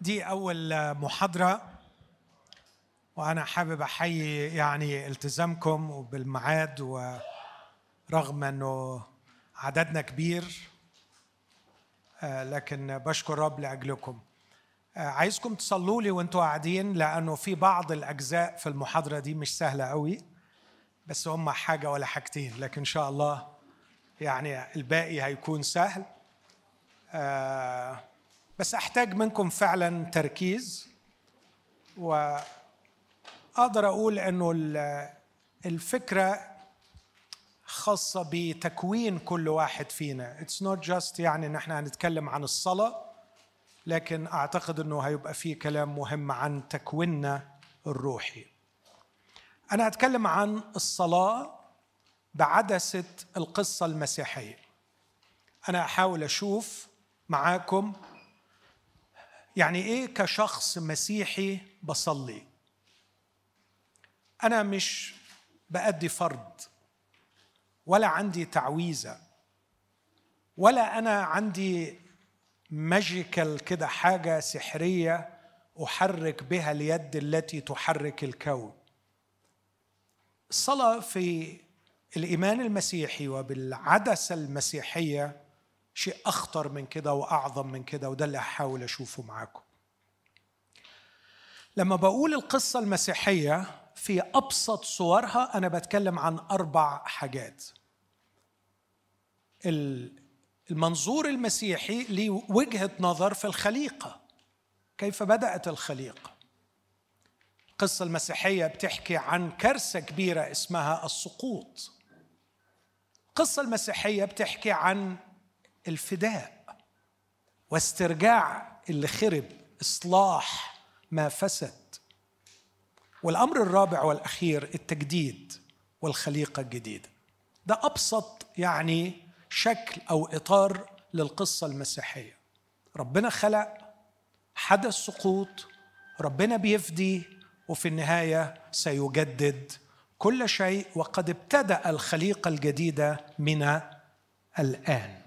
دي أول محاضرة وأنا حابب أحيي يعني التزامكم وبالميعاد ورغم أنه عددنا كبير آه، لكن بشكر رب لأجلكم. آه، عايزكم تصلوا لي وأنتوا قاعدين لأنه في بعض الأجزاء في المحاضرة دي مش سهلة قوي بس هم حاجة ولا حاجتين لكن إن شاء الله يعني الباقي هيكون سهل. آه بس أحتاج منكم فعلا تركيز وأقدر أقول إنه الفكرة خاصة بتكوين كل واحد فينا. it's not just يعني ان إحنا هنتكلم عن الصلاة لكن أعتقد إنه هيبقى فيه كلام مهم عن تكويننا الروحي. أنا هتكلم عن الصلاة بعدسة القصة المسيحية. أنا أحاول أشوف معاكم يعني إيه كشخص مسيحي بصلي؟ أنا مش بأدي فرض ولا عندي تعويذة ولا أنا عندي ماجيكال كده حاجة سحرية أحرك بها اليد التي تحرك الكون. الصلاة في الإيمان المسيحي وبالعدسة المسيحية شيء أخطر من كده وأعظم من كده وده اللي هحاول أشوفه معاكم. لما بقول القصة المسيحية في أبسط صورها أنا بتكلم عن أربع حاجات. المنظور المسيحي ليه وجهة نظر في الخليقة. كيف بدأت الخليقة؟ القصة المسيحية بتحكي عن كارثة كبيرة اسمها السقوط. القصة المسيحية بتحكي عن الفداء واسترجاع اللي خرب إصلاح ما فسد. والأمر الرابع والأخير التجديد والخليقة الجديدة. ده أبسط يعني شكل أو إطار للقصة المسيحية. ربنا خلق حدث سقوط ربنا بيفدي وفي النهاية سيجدد كل شيء وقد ابتدأ الخليقة الجديدة من الآن.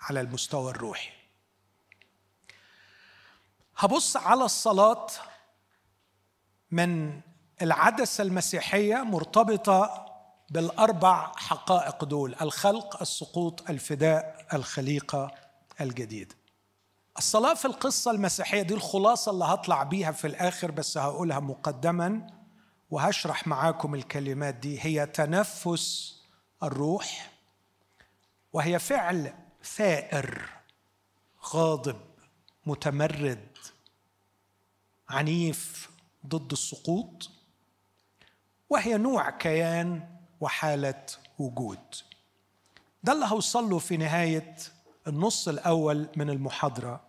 على المستوى الروحي. هبص على الصلاة من العدسة المسيحية مرتبطة بالأربع حقائق دول الخلق السقوط الفداء الخليقة الجديدة. الصلاة في القصة المسيحية دي الخلاصة اللي هطلع بيها في الآخر بس هقولها مقدما وهشرح معاكم الكلمات دي. هي تنفس الروح وهي فعل ثائر غاضب متمرد عنيف ضد السقوط وهي نوع كيان وحالة وجود. ده اللي هوصل له في نهاية النص الأول من المحاضرة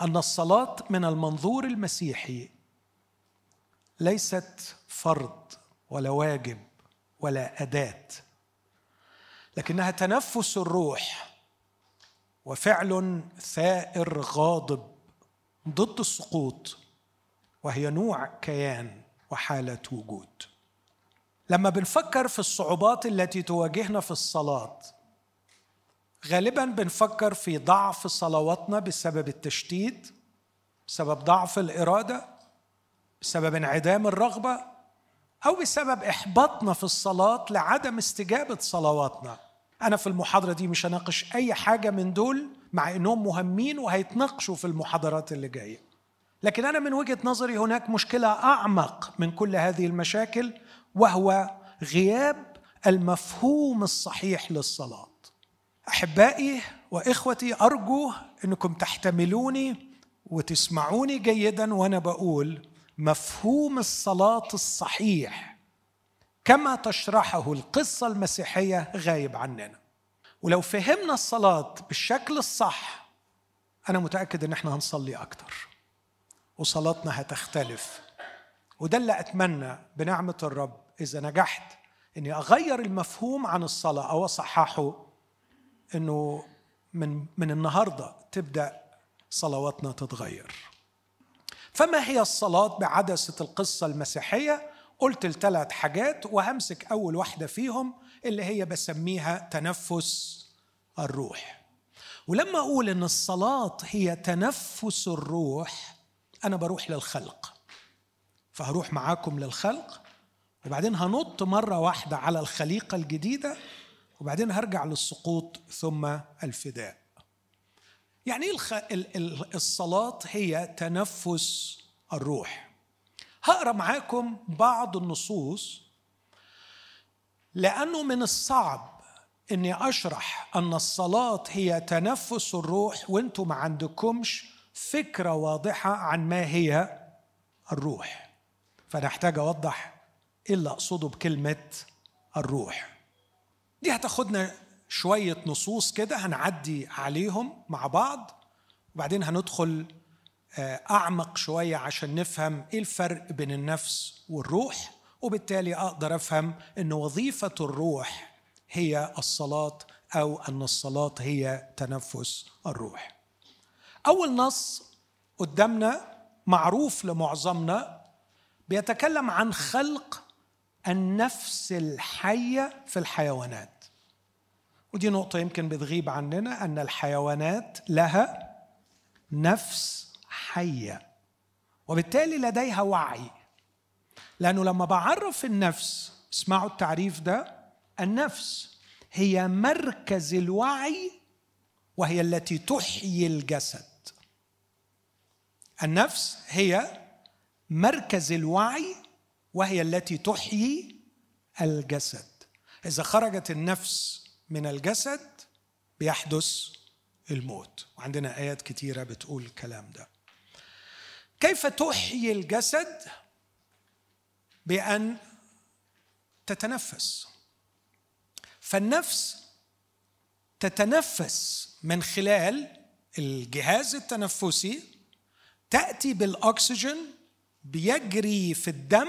أن الصلاة من المنظور المسيحي ليست فرض ولا واجب ولا أداة لكنها تنفس الروح وفعل ثائر غاضب ضد السقوط وهي نوع كيان وحاله وجود. لما بنفكر في الصعوبات التي تواجهنا في الصلاة غالبا بنفكر في ضعف صلواتنا بسبب التشتيت بسبب ضعف الإرادة بسبب انعدام الرغبة أو بسبب إحباطنا في الصلاة لعدم استجابة صلواتنا. أنا في المحاضرة دي مش هناقش أي حاجة من دول مع إنهم مهمين وهيتناقشوا في المحاضرات اللي جاية. لكن أنا من وجهة نظري هناك مشكلة أعمق من كل هذه المشاكل وهو غياب المفهوم الصحيح للصلاة. أحبائي وإخوتي أرجو أنكم تحتملوني وتسمعوني جيدا وأنا بقول مفهوم الصلاة الصحيح كما تشرحه القصة المسيحية غايب عننا ولو فهمنا الصلاة بالشكل الصح أنا متأكد إن إحنا هنصلي أكتر وصلاتنا هتختلف وده اللي أتمنى بنعمة الرب إذا نجحت إني أغير المفهوم عن الصلاة أو أصححه إنه من من النهارده تبدأ صلواتنا تتغير. فما هي الصلاة بعدسة القصة المسيحية؟ قلت الثلاث حاجات وهمسك أول واحدة فيهم اللي هي بسميها تنفس الروح. ولما أقول إن الصلاة هي تنفس الروح أنا بروح للخلق. فهروح معاكم للخلق وبعدين هنط مرة واحدة على الخليقة الجديدة وبعدين هرجع للسقوط ثم الفداء. يعني الخ... الصلاة هي تنفس الروح؟ هقرأ معاكم بعض النصوص لأنه من الصعب إني أشرح أن الصلاة هي تنفس الروح وأنتم ما عندكمش فكرة واضحة عن ما هي الروح. فانا احتاج أوضح إيه اللي أقصده بكلمة الروح. دي هتاخدنا شوية نصوص كده هنعدي عليهم مع بعض وبعدين هندخل أعمق شوية عشان نفهم إيه الفرق بين النفس والروح وبالتالي أقدر أفهم إن وظيفة الروح هي الصلاة أو أن الصلاة هي تنفس الروح. أول نص قدامنا معروف لمعظمنا بيتكلم عن خلق النفس الحية في الحيوانات. ودي نقطة يمكن بتغيب عننا أن الحيوانات لها نفس حية. وبالتالي لديها وعي. لأنه لما بعرف النفس اسمعوا التعريف ده النفس هي مركز الوعي وهي التي تحيي الجسد. النفس هي مركز الوعي وهي التي تحيي الجسد. إذا خرجت النفس من الجسد بيحدث الموت. وعندنا آيات كتيرة بتقول الكلام ده. كيف تحيي الجسد بأن تتنفس؟ فالنفس تتنفس من خلال الجهاز التنفسي تأتي بالأكسجين بيجري في الدم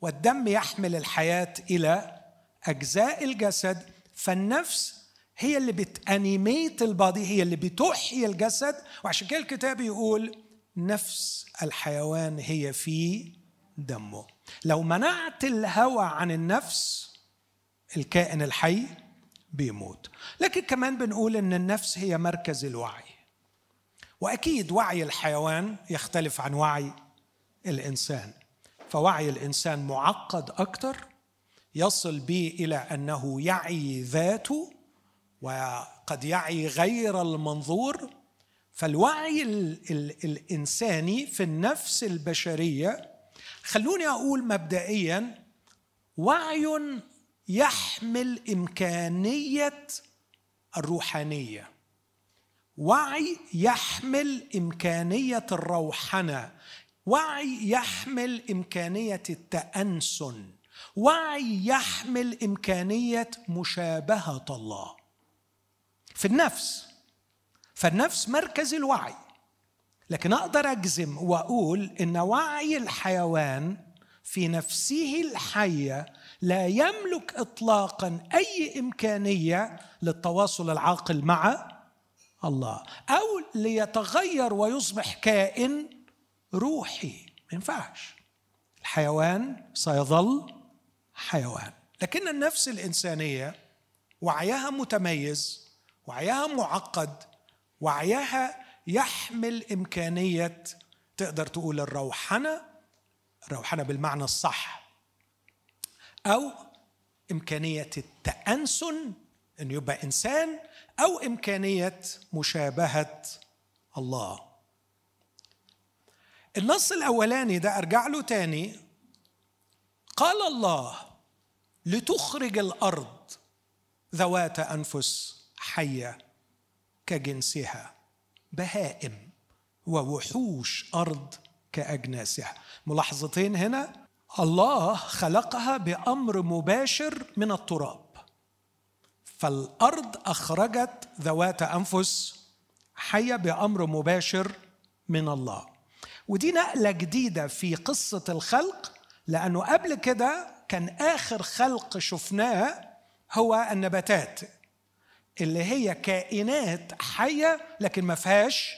والدم يحمل الحياة إلى أجزاء الجسد. فالنفس هي اللي بتأنيميت البادي هي اللي بتحيي الجسد. وعشان كده الكتاب يقول نفس الحيوان هي في دمه. لو منعت الهوى عن النفس الكائن الحي بيموت. لكن كمان بنقول إن النفس هي مركز الوعي. وأكيد وعي الحيوان يختلف عن وعي الإنسان. فوعي الإنسان معقد أكثر يصل به إلى أنه يعي ذاته وقد يعي غير المنظور فالوعي ال ال الإنساني في النفس البشرية خلوني أقول مبدئيا وعي يحمل إمكانية الروحانية. وعي يحمل إمكانية الروحنه وعي يحمل إمكانية التأنسن. وعي يحمل إمكانية مشابهة الله. في النفس فالنفس مركز الوعي. لكن أقدر أجزم وأقول إن وعي الحيوان في نفسه الحية لا يملك اطلاقا أي إمكانية للتواصل العاقل مع الله أو ليتغير ويصبح كائن روحي. ما ينفعش. الحيوان سيظل حيوان. لكن النفس الإنسانية وعيها متميز وعيها معقد وعيها يحمل إمكانية تقدر تقول الروحنه الروحنه بالمعنى الصح أو إمكانية التأنسن انه يبقى إنسان أو إمكانية مشابهة الله. النص الأولاني ده أرجع له تاني. قال الله لتخرج الأرض ذوات أنفس حية. كجنسها بهائم ووحوش أرض كأجناسها. ملاحظتين هنا؟ الله خلقها بأمر مباشر من التراب. فالأرض أخرجت ذوات أنفس حية بأمر مباشر من الله. ودي نقلة جديدة في قصة الخلق لأنه قبل كده كان آخر خلق شفناه هو النباتات. اللي هي كائنات حية لكن ما فيهاش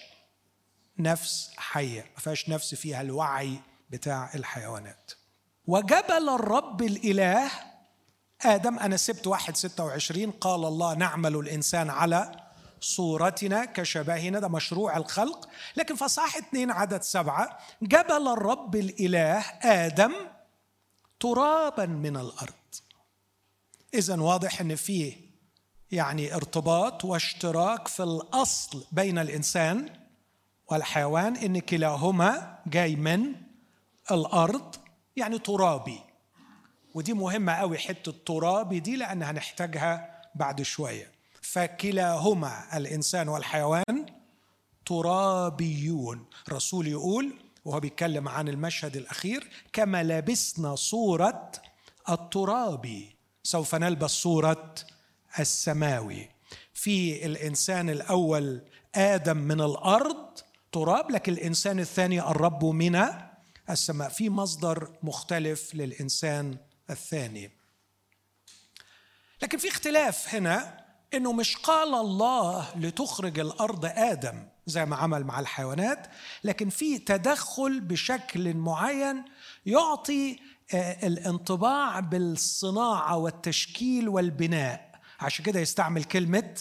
نفس حية ما فيهاش نفس فيها الوعي بتاع الحيوانات. وجبل الرب الإله آدم أنا سبت واحد ستة وعشرين قال الله نعمل الإنسان على صورتنا كشبهنا ده مشروع الخلق. لكن فصاح اثنين عدد سبعة جبل الرب الإله آدم ترابا من الأرض. إذا واضح أن فيه يعني ارتباط واشتراك في الأصل بين الإنسان والحيوان إن كلاهما جاي من الأرض يعني ترابي. ودي مهمة قوي حتة ترابي دي لأن هنحتاجها بعد شوية. فكلاهما الإنسان والحيوان ترابيون. الرسول يقول وهو بيتكلم عن المشهد الأخير كما لبسنا صورة الترابي. سوف نلبس صورة السماوي. في الإنسان الأول آدم من الأرض تراب لكن الإنسان الثاني الرب من السماء. في مصدر مختلف للإنسان الثاني. لكن في اختلاف هنا إنه مش قال الله لتخرج الأرض آدم زي ما عمل مع الحيوانات لكن في تدخل بشكل معين يعطي آه، الانطباع بالصناعة والتشكيل والبناء. عشان كده يستعمل كلمة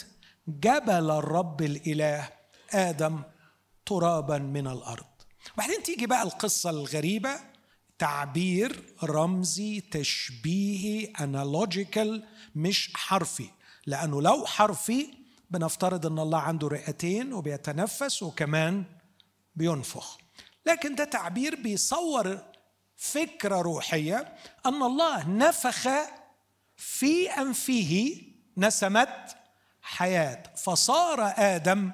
جبل الرب الإله آدم ترابا من الأرض. وبعدين تيجي بقى القصة الغريبة تعبير رمزي تشبيهي انالوجيكال مش حرفي. لأنه لو حرفي بنفترض إن الله عنده رئتين وبيتنفس وكمان بينفخ. لكن ده تعبير بيصور فكرة روحية أن الله نفخ في أنفه نسمه حياة. فصار آدم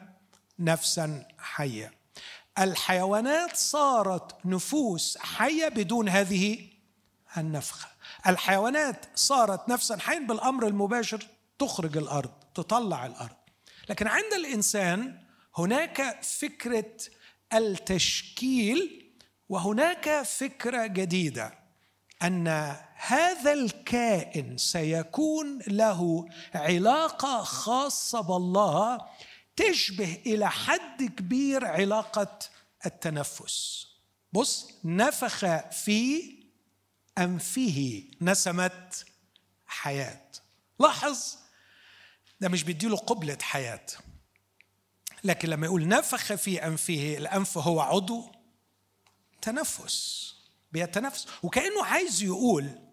نفسا حيه الحيوانات صارت نفوس حية بدون هذه النفخة. الحيوانات صارت نفسا حيا بالأمر المباشر تخرج الأرض تطلع الأرض. لكن عند الإنسان هناك فكرة التشكيل وهناك فكرة جديدة أن هذا الكائن سيكون له علاقة خاصة بالله تشبه إلى حد كبير علاقة التنفس. بص نفخ في أنفه نسمة حياة. لاحظ ده مش بيديله قبلة حياة لكن لما يقول نفخ في أنفه الأنف هو عضو تنفس بيتنفس وكأنه عايز يقول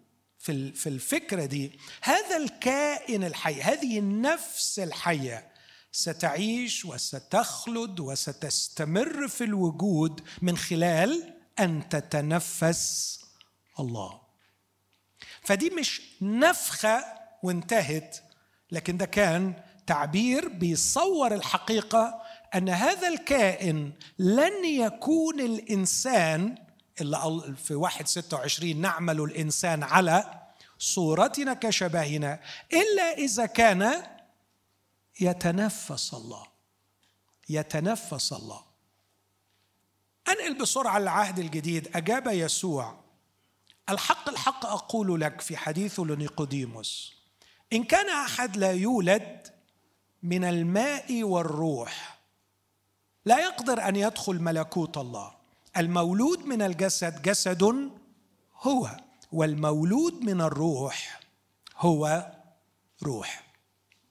في في الفكرة دي هذا الكائن الحي هذه النفس الحية ستعيش وستخلد وستستمر في الوجود من خلال أن تتنفس الله. فدي مش نفخة وانتهت لكن ده كان تعبير بيصور الحقيقة أن هذا الكائن لن يكون الإنسان اللي في واحد ستة وعشرين نعمل الإنسان على صورتنا كشبهنا إلا إذا كان يتنفس الله. يتنفس الله. أنقل بسرعة العهد الجديد. أجاب يسوع الحق الحق أقول لك في حديثه لنيقوديموس إن كان أحد لا يولد من الماء والروح لا يقدر أن يدخل ملكوت الله. المولود من الجسد جسد هو والمولود من الروح هو روح.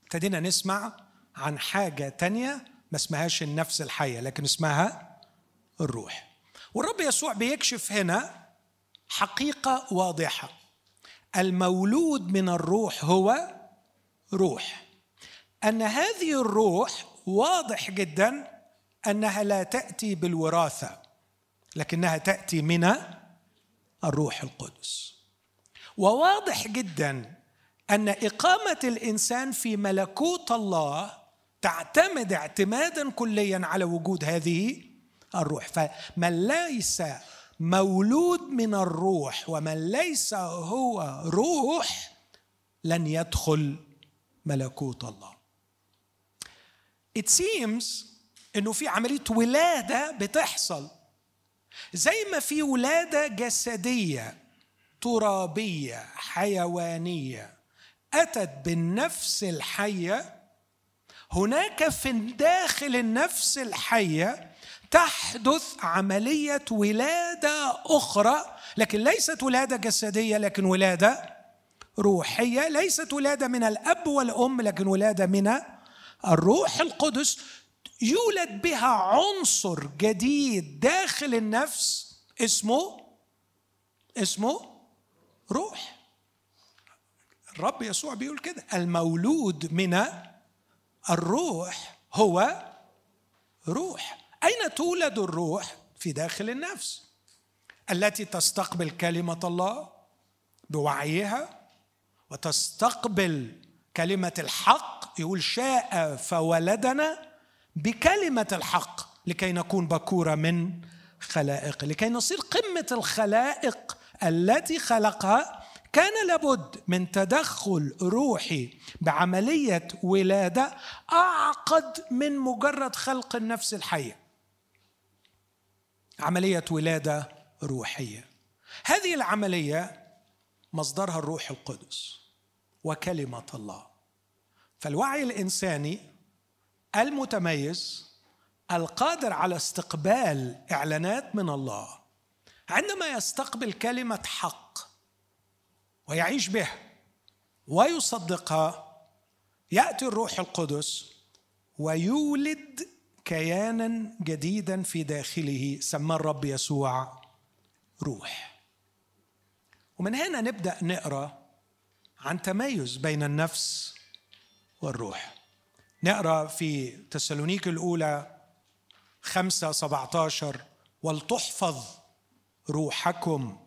ابتدينا نسمع عن حاجة تانية ما اسمهاش النفس الحية لكن اسمها الروح. والرب يسوع بيكشف هنا حقيقة واضحة. المولود من الروح هو روح. أن هذه الروح واضح جدا أنها لا تأتي بالوراثة. لكنها تأتي من الروح القدس. وواضح جدا أن إقامة الإنسان في ملكوت الله تعتمد اعتمادا كليا على وجود هذه الروح. فمن ليس مولود من الروح ومن ليس هو روح لن يدخل ملكوت الله. It seems إنه في عملية ولادة بتحصل. زي ما في ولادة جسدية ترابية حيوانية أتت بالنفس الحية هناك في داخل النفس الحية تحدث عملية ولادة أخرى لكن ليست ولادة جسدية لكن ولادة روحية ليست ولادة من الأب والأم لكن ولادة من الروح القدس. يولد بها عنصر جديد داخل النفس اسمه اسمه روح. الرب يسوع بيقول كده المولود من الروح هو روح. أين تولد الروح؟ في داخل النفس التي تستقبل كلمة الله بوعيها وتستقبل كلمة الحق يقول شاء فولدنا بكلمة الحق لكي نكون بكورة من خلائق لكي نصير قمة الخلائق التي خلقها كان لابد من تدخل روحي بعملية ولادة أعقد من مجرد خلق النفس الحية. عملية ولادة روحية. هذه العملية مصدرها الروح القدس وكلمة الله. فالوعي الإنساني المتميز القادر على استقبال إعلانات من الله. عندما يستقبل كلمة حق ويعيش بها ويصدقها يأتي الروح القدس ويولد كيانا جديدا في داخله سماه الرب يسوع روح. ومن هنا نبدأ نقرأ عن تميز بين النفس والروح. نقرأ في تسالونيك الأولى خمسة سبعة عشر ولتحفظ روحكم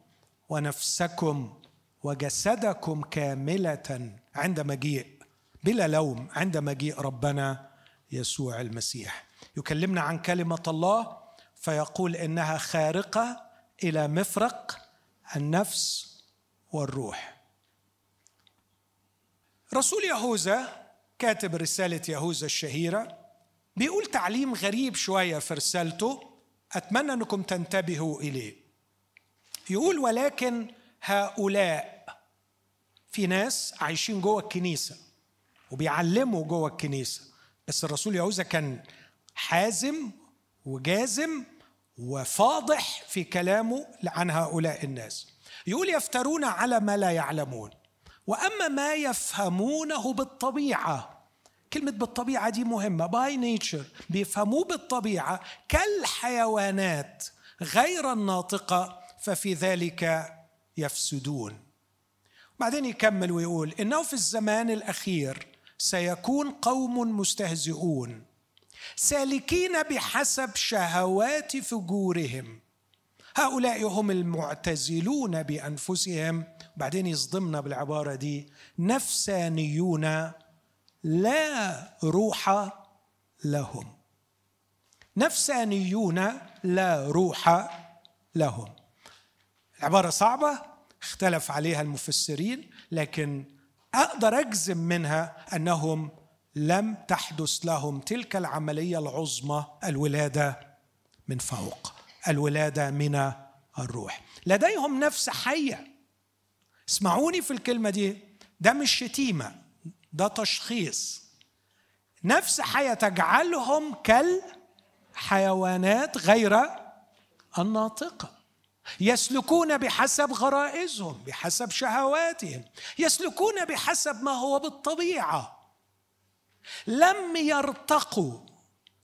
ونفسكم وجسدكم كاملة عند مجيء بلا لوم عند مجيء ربنا يسوع المسيح. يكلمنا عن كلمة الله فيقول إنها خارقة إلى مفرق النفس والروح. رسول يهوذا كاتب رسالة يهوذا الشهيرة بيقول تعليم غريب شوية في رسالته أتمنى أنكم تنتبهوا إليه. يقول ولكن هؤلاء في ناس عايشين جوه الكنيسة وبيعلموا جوه الكنيسة بس الرسول يهوذا كان حازم وجازم وفاضح في كلامه عن هؤلاء الناس. يقول يفترون على ما لا يعلمون وأما ما يفهمونه بالطبيعة كلمة بالطبيعة دي مهمة. by nature بيفهموه بالطبيعة كالحيوانات غير الناطقة ففي ذلك يفسدون. بعدين يكمل ويقول إنه في الزمان الأخير سيكون قوم مستهزئون سالكين بحسب شهوات فجورهم. هؤلاء هم المعتزلون بأنفسهم. بعدين يصدمنا بالعبارة دي. نفسانيون لا روح لهم. نفسانيون لا روح لهم. العبارة صعبة اختلف عليها المفسرين لكن أقدر أجزم منها أنهم لم تحدث لهم تلك العملية العظمى الولادة من فوق الولادة من الروح. لديهم نفس حية. اسمعوني في الكلمة دي ده مش شتيمة ده تشخيص. نفس حيه تجعلهم كالحيوانات غير الناطقة. يسلكون بحسب غرائزهم بحسب شهواتهم. يسلكون بحسب ما هو بالطبيعة. لم يرتقوا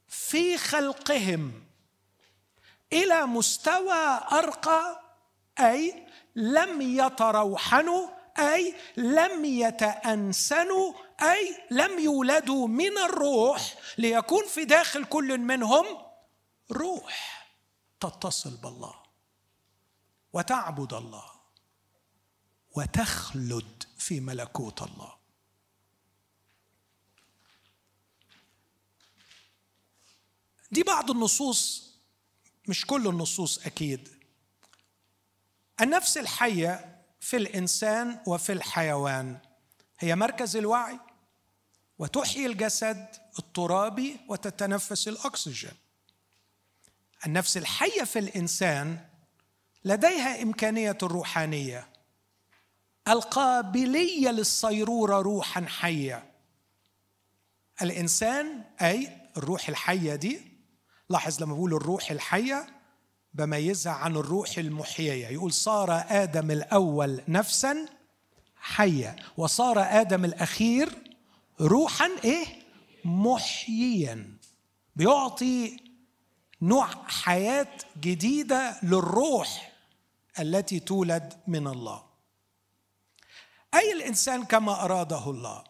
في خلقهم إلى مستوى أرقى أي لم يتروحنوا أي لم يتأنسنوا أي لم يولدوا من الروح ليكون في داخل كل منهم روح تتصل بالله وتعبد الله وتخلد في ملكوت الله. دي بعض النصوص مش كل النصوص أكيد النفس الحية في الإنسان وفي الحيوان هي مركز الوعي وتحيي الجسد الترابي وتتنفس الأكسجين. النفس الحية في الإنسان لديها إمكانية الروحانية القابلية للصيرورة روحا حية. الإنسان أي الروح الحية دي لاحظ لما بقول الروح الحية بميزها عن الروح المحيية. يقول صار آدم الأول نفسا حيه وصار آدم الأخير روحا إيه؟ محييا. بيعطي نوع حياة جديدة للروح التي تولد من الله. أي الإنسان كما أراده الله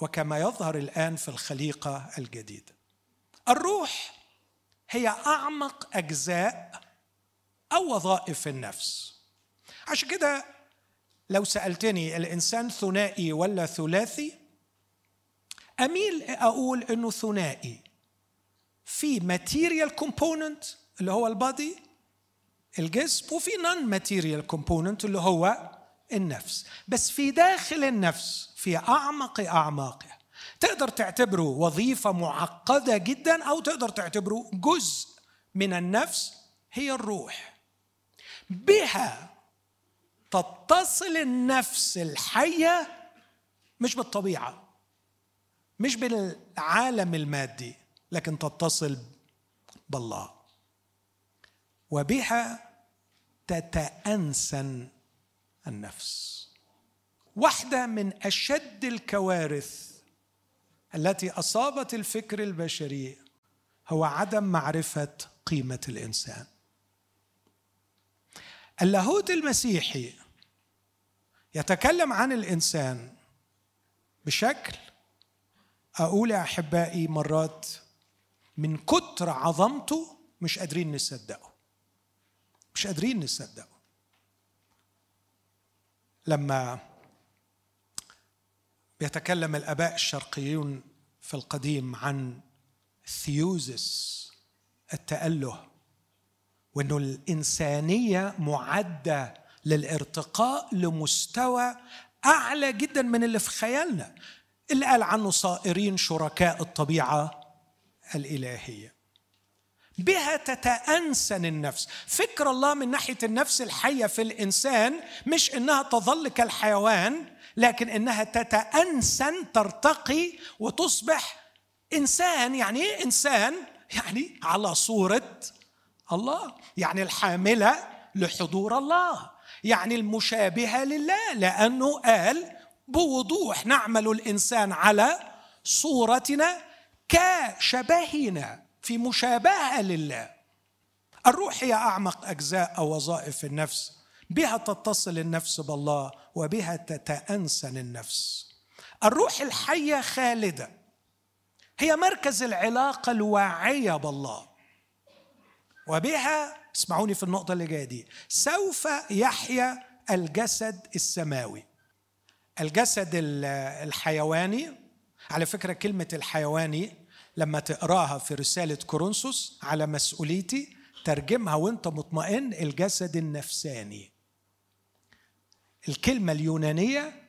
وكما يظهر الآن في الخليقة الجديدة؟ الروح هي أعمق أجزاء أو وظائف النفس. عشان كده لو سألتني الإنسان ثنائي ولا ثلاثي أميل أقول إنه ثنائي. في material component اللي هو ال body الجسم وفي non material component اللي هو النفس. بس في داخل النفس في أعمق اعماقها تقدر تعتبره وظيفة معقدة جدا أو تقدر تعتبره جزء من النفس هي الروح. بها تتصل النفس الحية مش بالطبيعة مش بالعالم المادي لكن تتصل بالله. وبها تتأنسن النفس. واحدة من أشد الكوارث التي أصابت الفكر البشري هو عدم معرفة قيمة الإنسان. اللاهوت المسيحي يتكلم عن الإنسان بشكل أقول يا أحبائي مرات من كتر عظمته مش قادرين نصدقه. مش قادرين نصدقه. لما بيتكلم الأباء الشرقيون في القديم عن ثيوزس التأله وانه الإنسانية معدة للارتقاء لمستوى أعلى جدا من اللي في خيالنا اللي قال عنه صائرين شركاء الطبيعة الإلهية. بها تتأنسن النفس. فكر الله من ناحية النفس الحية في الإنسان مش إنها تظل كالحيوان لكن إنها تتأنسن ترتقي وتصبح إنسان. يعني إيه إنسان؟ يعني على صورة الله يعني الحاملة لحضور الله يعني المشابهة لله لأنه قال بوضوح نعمل الإنسان على صورتنا كشبهنا في مشابهة لله. الروح هي أعمق أجزاء أو وظائف النفس بها تتصل النفس بالله وبها تتأنسن النفس. الروح الحية خالدة هي مركز العلاقة الواعية بالله. وبها اسمعوني في النقطة اللي جاية دي سوف يحيا الجسد السماوي. الجسد الحيواني على فكرة كلمة الحيواني لما تقراها في رسالة كورنثوس على مسؤوليتي ترجمها وانت مطمئن الجسد النفساني. الكلمة اليونانية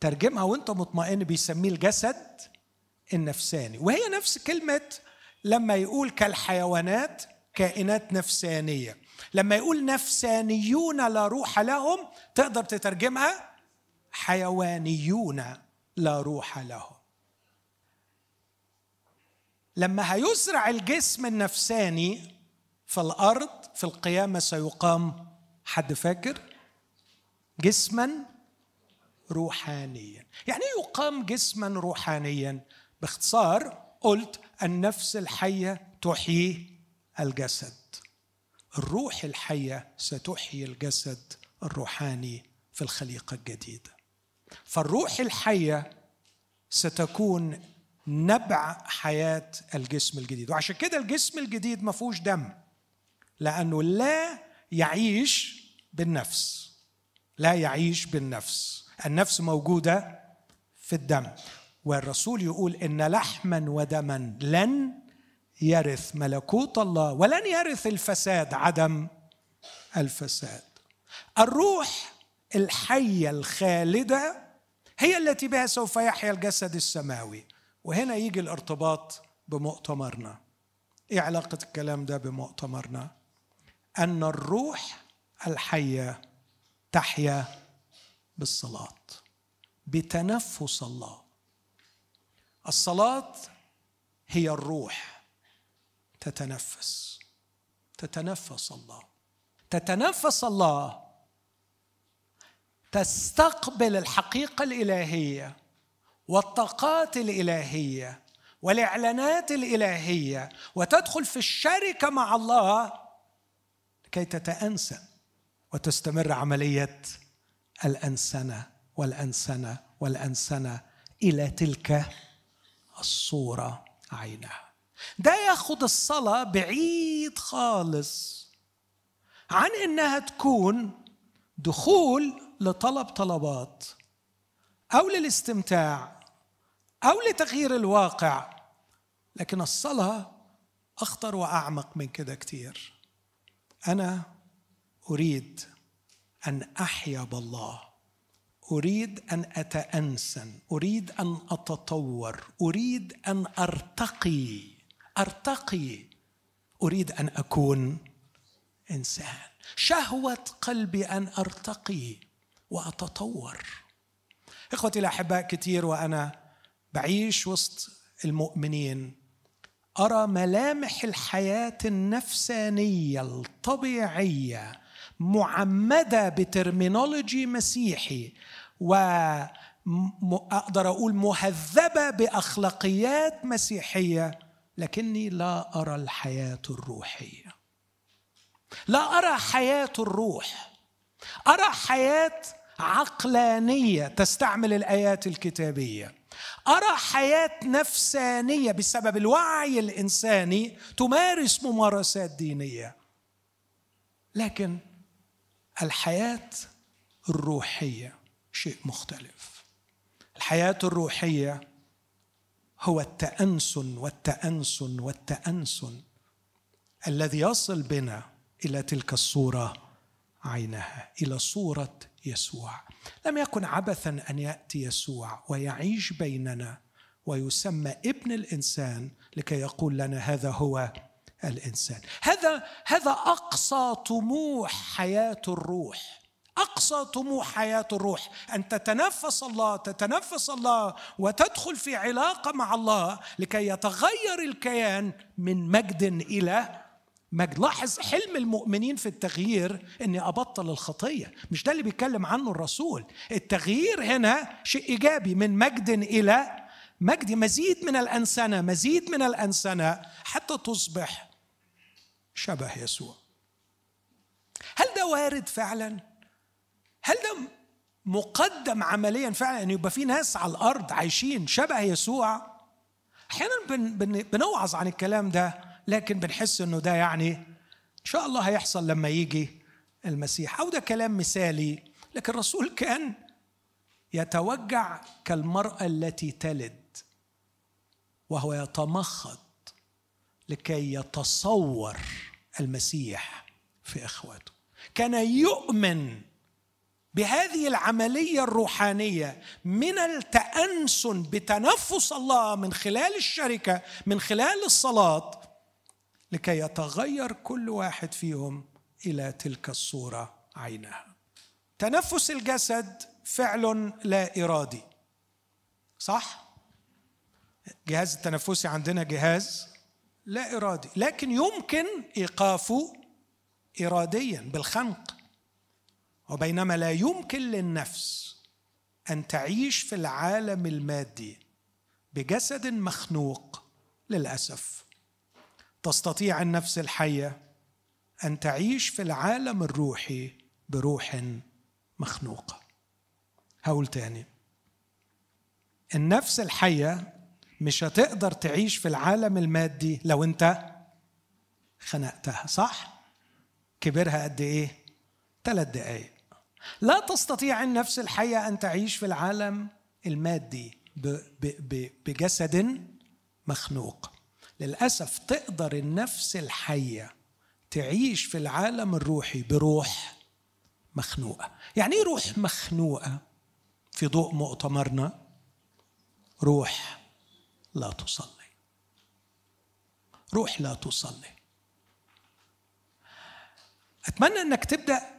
ترجمها وانت مطمئن بيسميه الجسد النفساني. وهي نفس كلمة لما يقول كالحيوانات كائنات نفسانية. لما يقول نفسانيون لا روح لهم تقدر تترجمها حيوانيون لا روح لهم. لما هيزرع الجسم النفساني في الأرض في القيامة سيقام حد فاكر؟ جسما روحانيا. يعني إيه يقام جسما روحانيا؟ باختصار قلت النفس الحية تحيي الجسد. الروح الحية ستحيي الجسد الروحاني في الخليقة الجديدة. فالروح الحية ستكون نبع حياة الجسم الجديد. وعشان كده الجسم الجديد ما فيهوش دم لأنه لا يعيش بالنفس. لا يعيش بالنفس. النفس موجودة في الدم. والرسول يقول إن لحما ودما لن يرث ملكوت الله ولن يرث الفساد عدم الفساد. الروح الحية الخالدة هي التي بها سوف يحيا الجسد السماوي. وهنا يجي الارتباط بمؤتمرنا. إيه علاقة الكلام ده بمؤتمرنا؟ أن الروح الحية تحيا بالصلاة بتنفس الله. الصلاة هي الروح. تتنفس. تتنفس الله. تتنفس الله. تستقبل الحقيقة الإلهية والطاقات الإلهية والإعلانات الإلهية وتدخل في الشركة مع الله لكي تتأنسى وتستمر عملية الأنسنة والأنسنة والأنسنة إلى تلك الصورة عينها. ده ياخد الصلاة بعيد خالص عن إنها تكون دخول لطلب طلبات أو للاستمتاع أو لتغيير الواقع. لكن الصلاة أخطر وأعمق من كده كتير. أنا أريد أن احيا بالله أريد أن أتأنسن. أريد أن أتطور. أريد أن أرتقي. أرتقي. أريد أن أكون إنسان. شهوة قلبي أن أرتقي وأتطور. إخوتي الأحباء كثير وأنا بعيش وسط المؤمنين. أرى ملامح الحياة النفسانية الطبيعية معمدة بترمينولوجي مسيحي واقدر أقول مهذبة بأخلاقيات مسيحية لكني لا أرى الحياة الروحية. لا أرى حياة الروح. أرى حياة عقلانية تستعمل الآيات الكتابية. أرى حياة نفسانية بسبب الوعي الإنساني تمارس ممارسات دينية. لكن الحياة الروحية شيء مختلف. الحياة الروحية هو التأنسن والتأنسن والتأنسن الذي يصل بنا إلى تلك الصورة عينها إلى صورة يسوع. لم يكن عبثا أن يأتي يسوع ويعيش بيننا ويسمى ابن الإنسان لكي يقول لنا هذا هو الإنسان. هذا هذا أقصى طموح حياة الروح. أقصى طموح حياة الروح أن تتنفس الله تتنفس الله وتدخل في علاقة مع الله لكي يتغير الكيان من مجد إلى مجد. لاحظ حلم المؤمنين في التغيير إني أبطل الخطية. مش ده اللي بيتكلم عنه الرسول. التغيير هنا شيء إيجابي من مجد إلى مجد مزيد من الأنسنة مزيد من الأنسنة حتى تصبح شبه يسوع. هل ده وارد فعلا؟ هل ده مقدم عمليا فعلا إن يبقى في ناس على الأرض عايشين شبه يسوع؟ أحيانا بن بن بنوعظ عن الكلام ده لكن بنحس إنه ده يعني إن شاء الله هيحصل لما يجي المسيح. أو ده كلام مثالي لكن الرسول كان يتوجع كالمرأة التي تلد وهو يتمخض لكي يتصور المسيح في إخواته. كان يؤمن بهذه العملية الروحانية من التأنسن بتنفس الله من خلال الشركة من خلال الصلاة لكي يتغير كل واحد فيهم إلى تلك الصورة عينها. تنفس الجسد فعل لا إرادي. صح؟ جهاز التنفسي عندنا جهاز لا إرادي لكن يمكن إيقافه اراديا بالخنق. وبينما لا يمكن للنفس أن تعيش في العالم المادي بجسد مخنوق للأسف. تستطيع النفس الحية أن تعيش في العالم الروحي بروح مخنوقة. هقول تاني. النفس الحية مش هتقدر تعيش في العالم المادي لو أنت خنقتها صح؟ كبرها قد إيه؟ ثلاث دقايق. لا تستطيع النفس الحيه أن تعيش في العالم المادي بجسد مخنوق. للأسف تقدر النفس الحيه تعيش في العالم الروحي بروح مخنوقة. يعني إيه روح مخنوقة؟ في ضوء مؤتمرنا روح لا تصلي. روح لا تصلي. أتمنى إنك تبدأ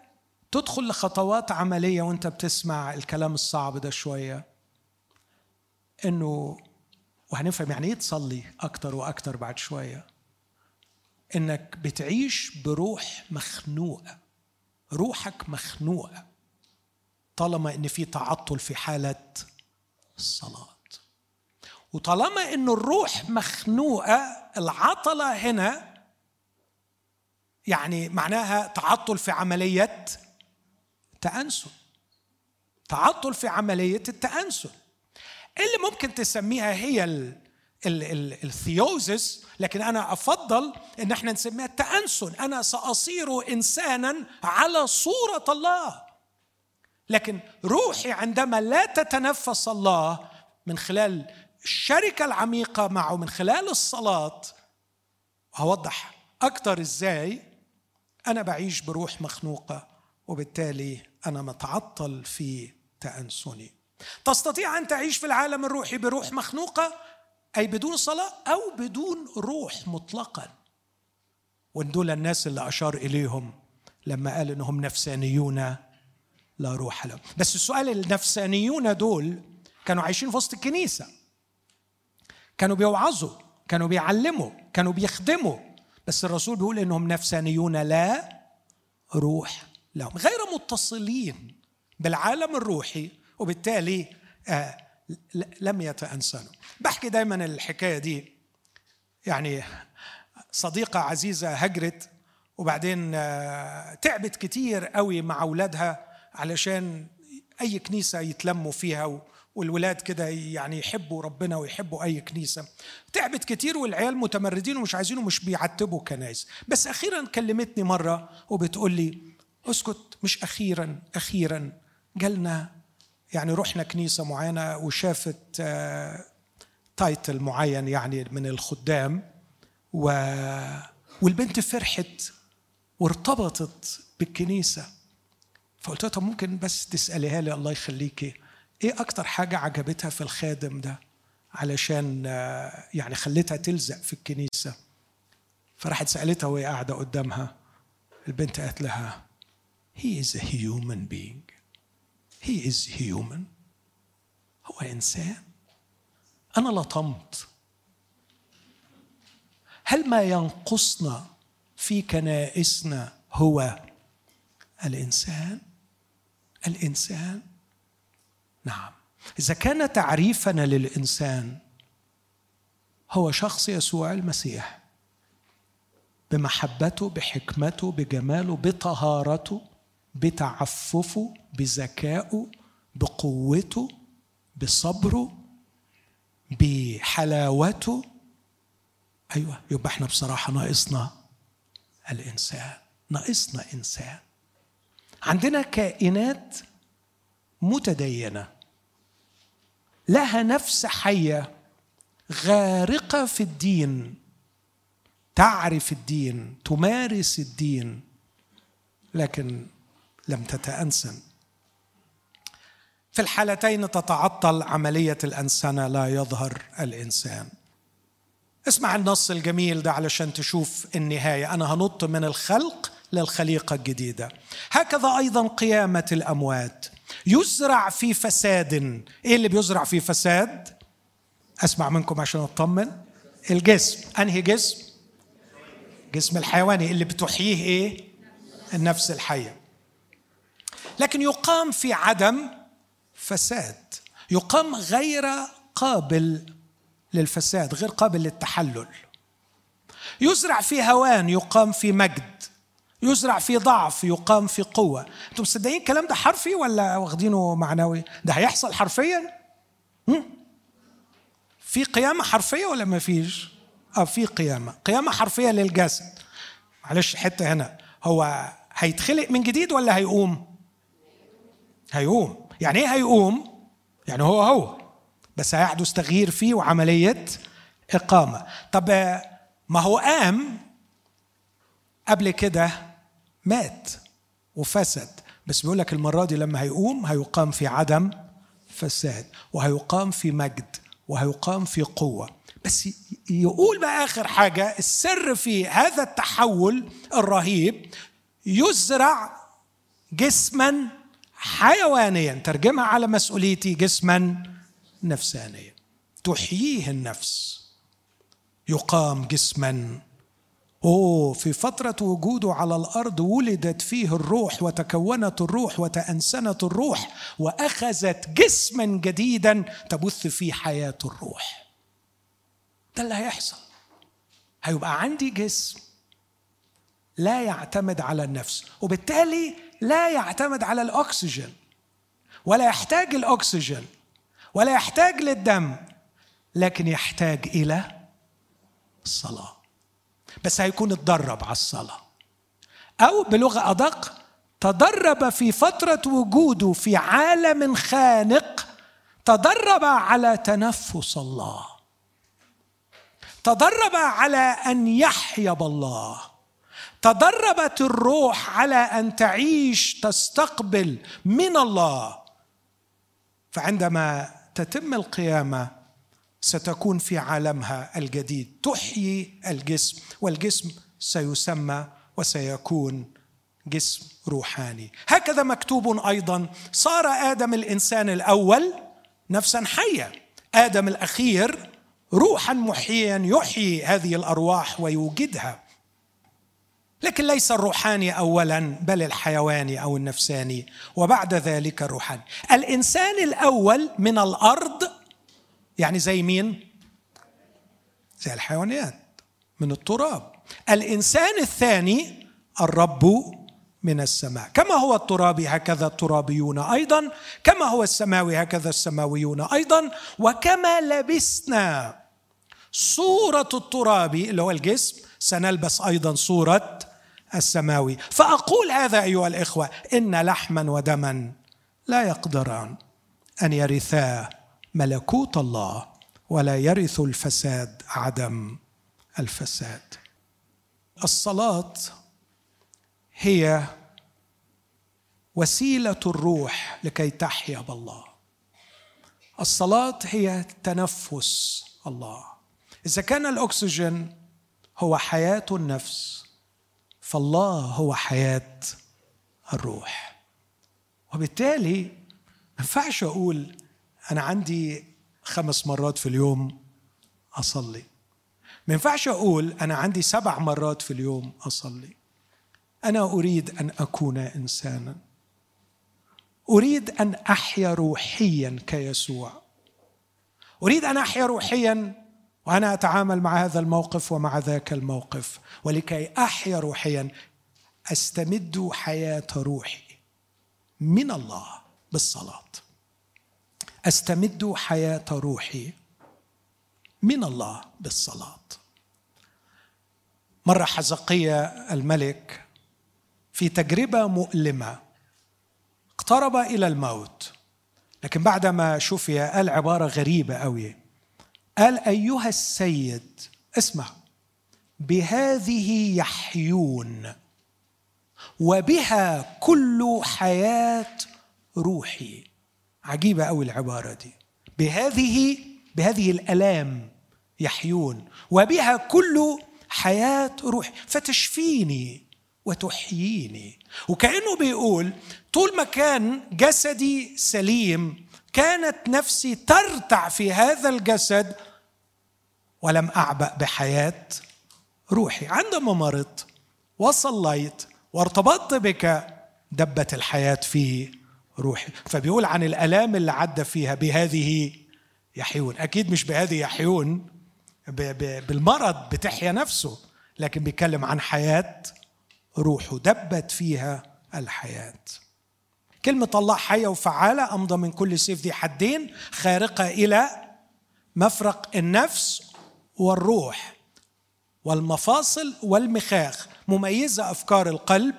تدخل لخطوات عملية وانت بتسمع الكلام الصعب ده شوية إنه وهنفهم يعني إيه تصلي أكتر وأكتر بعد شوية. إنك بتعيش بروح مخنوقة روحك مخنوقة طالما إن في تعطل في حالة الصلاة. وطالما إن الروح مخنوقة العطلة هنا يعني معناها تعطل في عملية تانسل تعطل في عملية التأنسل. اللي ممكن تسميها هي الثيوزس؟ لكن أنا أفضل إن إحنا نسميها التأنسل. أنا سأصير إنسانا على صورة الله. لكن روحي عندما لا تتنفس الله من خلال الشركة العميقة معه من خلال الصلاة هوضح أكتر إزاي أنا بعيش بروح مخنوقة وبالتالي أنا متعطل في تأنسني. تستطيع أن تعيش في العالم الروحي بروح مخنوقة؟ أي بدون صلاة أو بدون روح مطلقا. وان دول الناس اللي أشار إليهم لما قال إنهم نفسانيون لا روح لهم. بس السؤال النفسانيون دول كانوا عايشين في وسط الكنيسة. كانوا بيوعظوا كانوا بيعلموا كانوا بيخدموا. بس الرسول بيقول إنهم نفسانيون لا روح. لهم غير متصلين بالعالم الروحي وبالتالي آه لم يتأنسنوا. بحكي دايما الحكاية دي يعني صديقة عزيزة هجرت وبعدين آه تعبت كتير قوي مع أولادها علشان أي كنيسة يتلموا فيها والولاد كده يعني يحبوا ربنا ويحبوا أي كنيسة. تعبت كتير والعيال متمردين ومش عايزين ومش بيعتبوا كنايس بس أخيرا كلمتني مرة وبتقول لي اسكت مش أخيرا أخيرا. جالنا يعني رحنا كنيسة معينة وشافت تايتل آه، معين يعني من الخدام و والبنت فرحت وارتبطت بالكنيسة. فقلت لها طب ممكن بس تسأليها لي؟ الله يخليكي. إيه أكتر حاجة عجبتها في الخادم ده؟ علشان آه، يعني خلتها تلزق في الكنيسة. فراحت سألتها وهي قاعدة قدامها. البنت قالت لها he is a human being. He is human. هو إنسان. أنا لطمت. هل ما ينقصنا في كنائسنا هو الإنسان؟ الإنسان؟ نعم. إذا كان تعريفنا للإنسان هو شخص يسوع المسيح بمحبته بحكمته بجماله بطهارته بتعففه بذكائه بقوته بصبره بحلاوته. أيوه يبقى إحنا بصراحة ناقصنا الإنسان ناقصنا إنسان. عندنا كائنات متدينة لها نفس حية غارقة في الدين تعرف الدين تمارس الدين لكن لم تتأنسن. في الحالتين تتعطل عملية الأنسنة لا يظهر الإنسان. اسمع النص الجميل ده علشان تشوف النهاية. أنا هنط من الخلق للخليقة الجديدة. هكذا أيضا قيامة الأموات. يزرع في فساد. إيه اللي بيزرع في فساد؟ أسمع منكم عشان أطمن. الجسم. أنهي جسم؟ جسم الحيواني. اللي بتحييه إيه؟ النفس الحية. لكن يقام في عدم فساد يقام غير قابل للفساد غير قابل للتحلل. يزرع في هوان يقام في مجد. يزرع في ضعف يقام في قوة. أنتم مصدقين الكلام ده حرفي ولا واخدينه معنوي؟ ده هيحصل حرفيا؟ في قيامة حرفية ولا ما فيش؟ آه في قيامة. قيامة حرفية للجسد. معلش حتة هنا. هو هيتخلق من جديد ولا هيقوم؟ هيقوم. يعني إيه هيقوم؟ يعني هو هو بس هيحدث تغيير فيه وعملية إقامة. طب ما هو قام قبل كده؟ مات وفسد. بس بيقول لك المرة دي لما هيقوم هيقام في عدم فساد وهيقام في مجد وهيقام في قوة. بس يقول بقى آخر حاجة السر في هذا التحول الرهيب يزرع جسما حيوانيا ترجمها على مسؤوليتي جسما نفسانيا. تحييه النفس. يقام جسما. أوه في فترة وجوده على الأرض ولدت فيه الروح وتكونت الروح وتأنسنت الروح وأخذت جسما جديدا تبث فيه حياة الروح. ده اللي هيحصل. هيبقى عندي جسم لا يعتمد على النفس. وبالتالي لا يعتمد على الأكسجين ولا يحتاج الأكسجين ولا يحتاج للدم لكن يحتاج إلى الصلاة. بس هيكون اتدرب على الصلاة. أو بلغة أدق تدرب في فترة وجوده في عالم خانق تدرب على تنفس الله. تدرب على أن يحيا بالله تدربت الروح على أن تعيش تستقبل من الله. فعندما تتم القيامة ستكون في عالمها الجديد. تحيي الجسم والجسم سيسمى وسيكون جسم روحاني. هكذا مكتوب أيضا صار آدم الإنسان الأول نفسا حية. آدم الأخير روحا محيا يحيي هذه الأرواح ويوجدها. لكن ليس الروحاني اولا بل الحيواني أو النفساني. وبعد ذلك الروحاني. الإنسان الأول من الأرض يعني زي مين؟ زي الحيوانات من التراب. الإنسان الثاني الرب من السماء. كما هو الترابي هكذا الترابيون أيضا. كما هو السماوي هكذا السماويون أيضا. وكما لبسنا صورة الترابي اللي هو الجسم سنلبس أيضا صورة السماوي. فأقول هذا أيها الإخوة إن لحما ودما لا يقدران أن يرثا ملكوت الله ولا يرث الفساد عدم الفساد. الصلاة هي وسيلة الروح لكي تحيا بالله. الصلاة هي تنفس الله. إذا كان الأكسجين هو حياة النفس فالله هو حياة الروح. وبالتالي ما ينفعش أقول أنا عندي خمس مرات في اليوم أصلي. ما ينفعش أقول أنا عندي سبع مرات في اليوم أصلي. أنا أريد أن أكون إنسانا. أريد أن أحيا روحيا كيسوع. أريد أن أحيا روحيا وأنا أتعامل مع هذا الموقف ومع ذاك الموقف. ولكي أحيا روحيا أستمد حياة روحي من الله بالصلاة. أستمد حياة روحي من الله بالصلاة. مرة حزقية الملك في تجربة مؤلمة اقترب إلى الموت لكن بعدما شفي قال عباره غريبة قوي قال أيها السيد اسمع. بهذه يحيون وبها كل حياة روحي. عجيبة قوي العبارة دي. بهذه بهذه الألام يحيون وبها كل حياة روحي. فتشفيني وتحييني. وكأنه بيقول طول ما كان جسدي سليم كانت نفسي ترتع في هذا الجسد ولم أعبأ بحياة روحي. عندما مرضت وصليت وارتبطت بك دبت الحياة في روحي. فبيقول عن الألام اللي عدى فيها بهذه يحيون. أكيد مش بهذه يحيون بالمرض بتحيا نفسه لكن بيتكلم عن حياة روحه. دبت فيها الحياة. كلمة الله حية وفعالة أمضى من كل سيف ذي حدين خارقة إلى مفرق النفس والروح والمفاصل والمخاخ مميزة أفكار القلب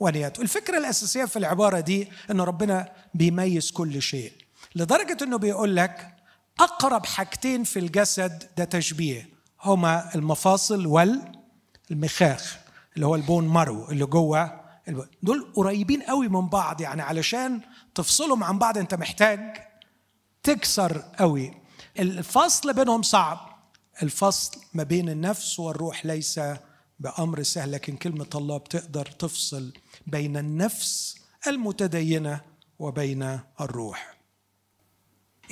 ونياته. الفكرة الأساسية في العبارة دي أن ربنا بيميز كل شيء لدرجة أنه بيقول لك أقرب حاجتين في الجسد ده تشبيه هما المفاصل والمخاخ اللي هو البون مرو اللي جوه دول قريبين قوي من بعض يعني علشان تفصلهم عن بعض أنت محتاج تكسر قوي. الفصل بينهم صعب الفصل ما بين النفس والروح ليس بأمر سهل لكن كلمة الله بتقدر تفصل بين النفس المتدينة وبين الروح.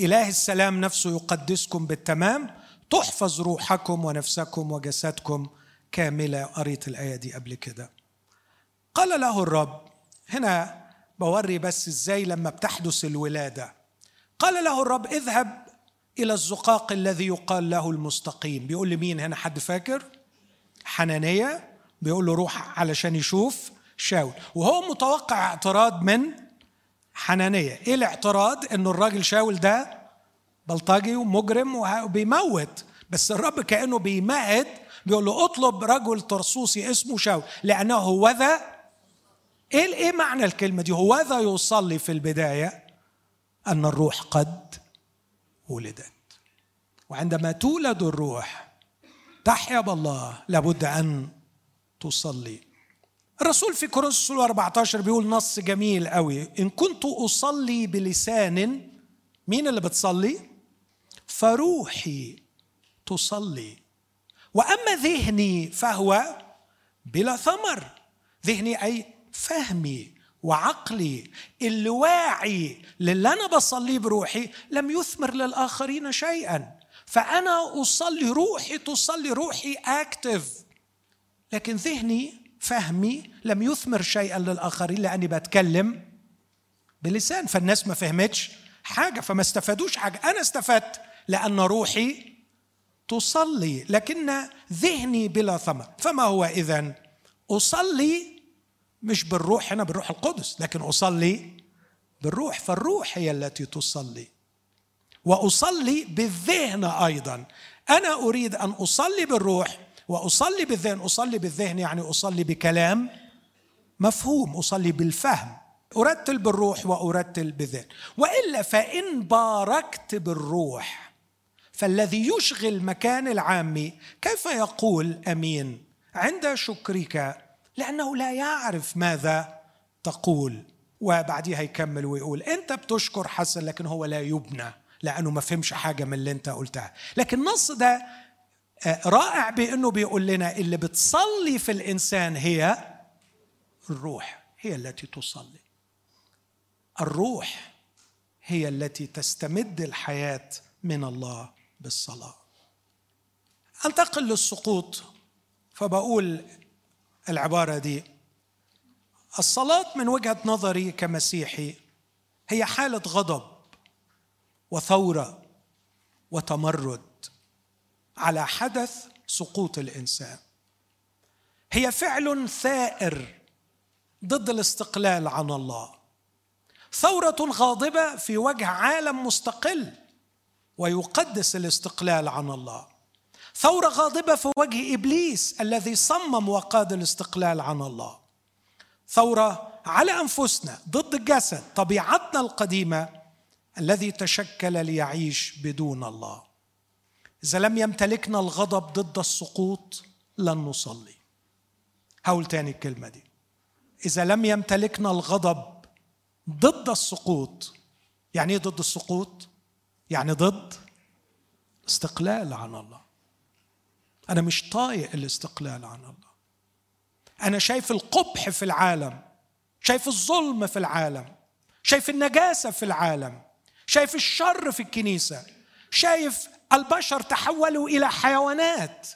إله السلام نفسه يقدسكم بالتمام تحفظ روحكم ونفسكم وجسدكم كاملة. قريت الآية دي قبل كده. قال له الرب هنا بوري بس إزاي لما بتحدث الولادة. قال له الرب اذهب إلى الزقاق الذي يقال له المستقيم. بيقول لمين هنا؟ حد فاكر؟ حنانية. بيقول له روح علشان يشوف شاول. وهو متوقع اعتراض من حنانية. إيه الاعتراض؟ إنه الراجل شاول ده بلطجي ومجرم وبيموت. بس الرب كأنه بيمهد. بيقول له اطلب رجل ترسوسي اسمه شاول. لأنه هو ذا إيه إيه معنى الكلمة دي؟ هو ذا يصلي في البداية أن الروح قد ولدت. وعندما تولد الروح تحيا بالله لابد أن تصلي. الرسول في كورنثوس 14 بيقول نص جميل قوي إن كنت أصلي بلسان مين اللي بتصلي؟ فروحي تصلي. وأما ذهني فهو بلا ثمر. ذهني أي فهمي وعقلي اللي واعي للي أنا بصليه بروحي لم يثمر للآخرين شيئا. فأنا أصلي روحي تصلي روحي اكتف لكن ذهني فهمي لم يثمر شيئا للآخرين لأني بتكلم بلسان. فالناس ما فهمتش حاجة فما استفادوش حاجة. أنا استفدت لأن روحي تصلي لكن ذهني بلا ثمر. فما هو اذا أصلي مش بالروح هنا بالروح القدس. لكن أصلي بالروح. فالروح هي التي تصلي. وأصلي بالذهن أيضا. أنا أريد أن أصلي بالروح وأصلي بالذهن. أصلي بالذهن يعني أصلي بكلام مفهوم. أصلي بالفهم. أرتل بالروح وأرتل بالذهن. وإلا فإن باركت بالروح فالذي يشغل مكان العامي كيف يقول أمين؟ عند شكرك لأنه لا يعرف ماذا تقول وبعديها يكمل ويقول أنت بتشكر حسن لكن هو لا يبنى لأنه ما فهمش حاجة من اللي أنت قلتها. لكن النص ده آه، رائع بأنه بيقول لنا اللي بتصلي في الإنسان هي الروح هي التي تصلي. الروح هي التي تستمد الحياة من الله بالصلاة. أنتقل للسقوط فبقول العبارة دي. الصلاة من وجهة نظري كمسيحي هي حالة غضب وثورة وتمرد على حدث سقوط الإنسان. هي فعل ثائر ضد الاستقلال عن الله. ثورة غاضبة في وجه عالم مستقل ويقدس الاستقلال عن الله. ثورة غاضبة في وجه إبليس الذي صمم وقاد الاستقلال عن الله. ثورة على أنفسنا ضد الجسد طبيعتنا القديمة الذي تشكل ليعيش بدون الله. إذا لم يمتلكنا الغضب ضد السقوط لن نصلي. هقول تاني الكلمة دي. إذا لم يمتلكنا الغضب ضد السقوط يعني إيه ضد السقوط؟ يعني ضد استقلال عن الله. أنا مش طايق الاستقلال عن الله. أنا شايف القبح في العالم شايف الظلم في العالم شايف النجاسة في العالم شايف الشر في الكنيسة شايف البشر تحولوا إلى حيوانات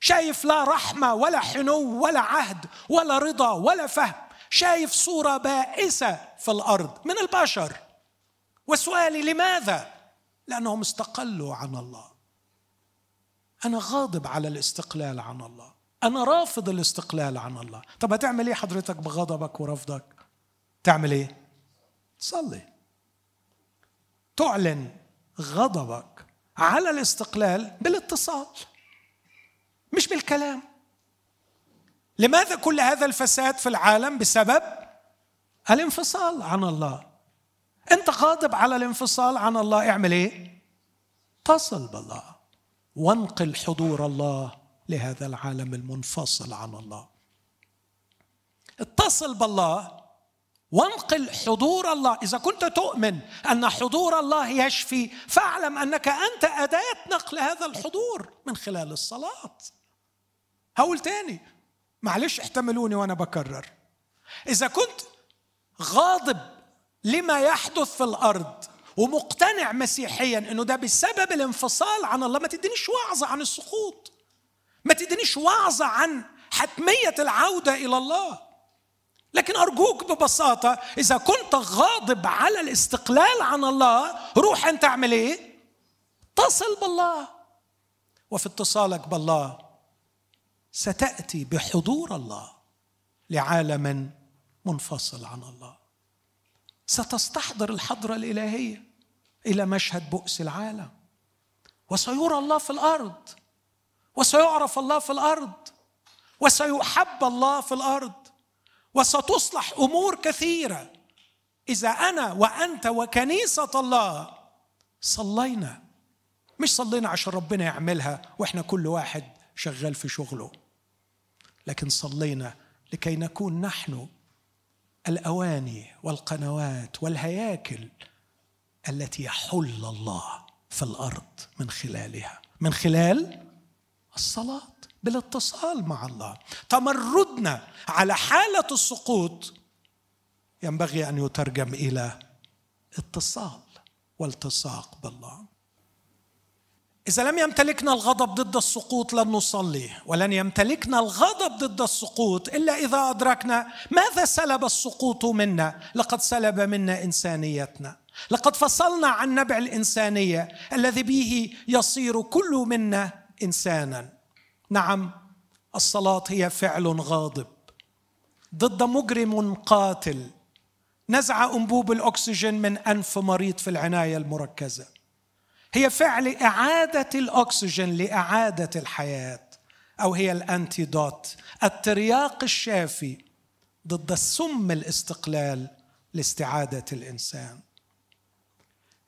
شايف لا رحمة ولا حنو ولا عهد ولا رضا ولا فهم شايف صورة بائسة في الأرض من البشر. وسؤالي لماذا؟ لأنهم استقلوا عن الله. أنا غاضب على الاستقلال عن الله. أنا رافض الاستقلال عن الله. طب هتعمل إيه حضرتك بغضبك ورفضك؟ تعمل إيه؟ تصلي. تعلن غضبك على الاستقلال بالاتصال مش بالكلام. لماذا كل هذا الفساد في العالم بسبب الانفصال عن الله؟ أنت غاضب على الانفصال عن الله اعمل إيه؟ اتصل بالله. وانقل حضور الله لهذا العالم المنفصل عن الله. اتصل بالله وانقل حضور الله. إذا كنت تؤمن أن حضور الله يشفي فاعلم أنك أنت أداة نقل هذا الحضور من خلال الصلاة. هقول تاني معلش احتملوني وأنا بكرر. إذا كنت غاضب لما يحدث في الأرض ومقتنع مسيحيا إنه ده بسبب الانفصال عن الله. ما تدينيش وعظة عن السقوط. ما تدينيش وعظة عن حتمية العودة إلى الله. لكن أرجوك ببساطة إذا كنت غاضب على الاستقلال عن الله روح أنت اعمل إيه؟ اتصل بالله. وفي اتصالك بالله ستأتي بحضور الله لعالم منفصل عن الله. ستستحضر الحضرة الإلهية. إلى مشهد بؤس العالم. وسيرى الله في الأرض. وسيعرف الله في الأرض. وسيحب الله في الأرض. وستصلح أمور كثيرة. إذا أنا وأنت وكنيسة الله صلينا. مش صلينا عشان ربنا يعملها وإحنا كل واحد شغال في شغله. لكن صلينا لكي نكون نحن الأواني والقنوات والهياكل التي يحل الله في الأرض من خلالها. من خلال الصلاة بالاتصال مع الله. تمردنا على حالة السقوط ينبغي أن يترجم إلى اتصال والتصاق بالله. إذا لم يمتلكنا الغضب ضد السقوط لن نصلي ولن يمتلكنا الغضب ضد السقوط إلا إذا أدركنا ماذا سلب السقوط منا. لقد سلب منا إنسانيتنا. لقد فصلنا عن نبع الإنسانية الذي به يصير كل منا إنسانا. نعم الصلاة هي فعل غاضب ضد مجرم قاتل. نزع أنبوب الأكسجين من أنف مريض في العناية المركزة. هي فعل إعادة الأكسجين لإعادة الحياة أو هي الأنتيدوت الترياق الشافي ضد السم الاستقلال لاستعادة الإنسان.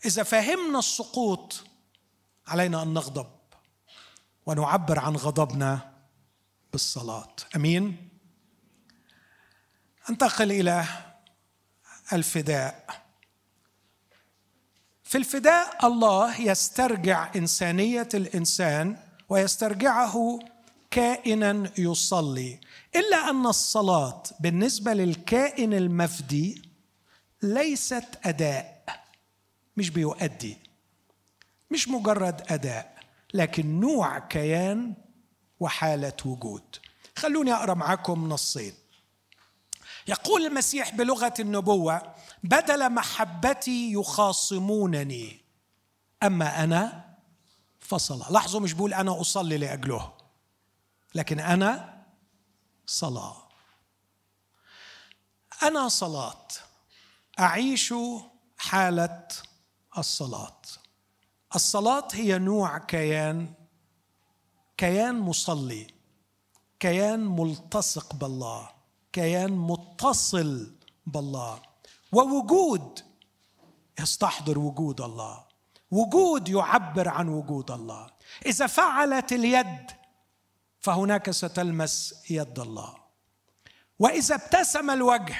إذا فهمنا السقوط علينا أن نغضب ونعبر عن غضبنا بالصلاة. أمين؟ أنتقل إلى الفداء. في الفداء الله يسترجع إنسانية الإنسان ويسترجعه كائنا يصلي إلا أن الصلاة بالنسبة للكائن المفدي ليست أداء. مش بيؤدي مش مجرد أداء لكن نوع كيان وحالة وجود. خلوني أقرأ معاكم نصين. يقول المسيح بلغة النبوة بدل محبتي يخاصمونني أما أنا فصلاة. لاحظوا مش بقول أنا أصلي لأجله لكن أنا صلاة. أنا صلاة أعيش حالة الصلاة. الصلاة هي نوع كيان كيان مصلي كيان ملتصق بالله كيان متصل بالله. ووجود يستحضر وجود الله. وجود يعبر عن وجود الله. إذا فعلت اليد فهناك ستلمس يد الله. وإذا ابتسم الوجه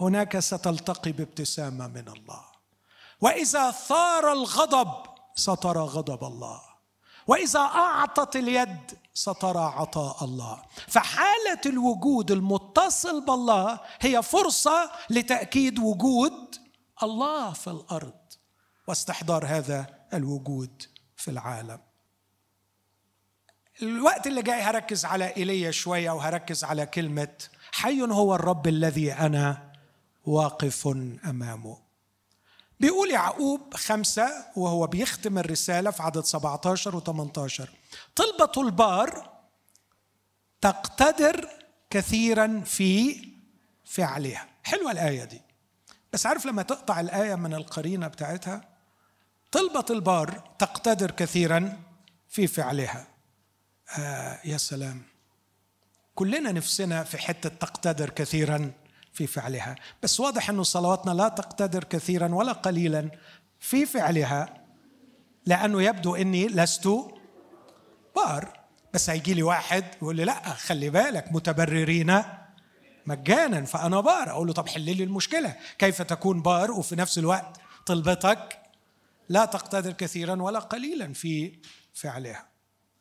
هناك ستلتقي بابتسامة من الله. وإذا ثار الغضب سترى غضب الله. وإذا أعطت اليد سترى عطاء الله. فحالة الوجود المتصل بالله هي فرصة لتأكيد وجود الله في الأرض. واستحضار هذا الوجود في العالم. الوقت اللي جاي هركز على إيليا شوية وهركز على كلمة حي هو الرب الذي أنا واقف أمامه بيقول يعقوب خمسة وهو بيختم الرسالة في عدد 17 و 18 طلبة البار تقتدر كثيرا في فعلها. حلوة الآية دي. بس عارف لما تقطع الآية من القرينة بتاعتها؟ طلبة البار تقتدر كثيرا في فعلها. آه يا سلام. كلنا نفسنا في حتة تقتدر كثيرا في فعلها. بس واضح أن صلواتنا لا تقتدر كثيرا ولا قليلا في فعلها لأنه يبدو أني لست بار. بس هيجي لي واحد يقول لي لا خلي بالك متبررين مجانا فأنا بار. أقول له طب حل لي المشكلة. كيف تكون بار وفي نفس الوقت طلبتك لا تقتدر كثيرا ولا قليلا في فعلها؟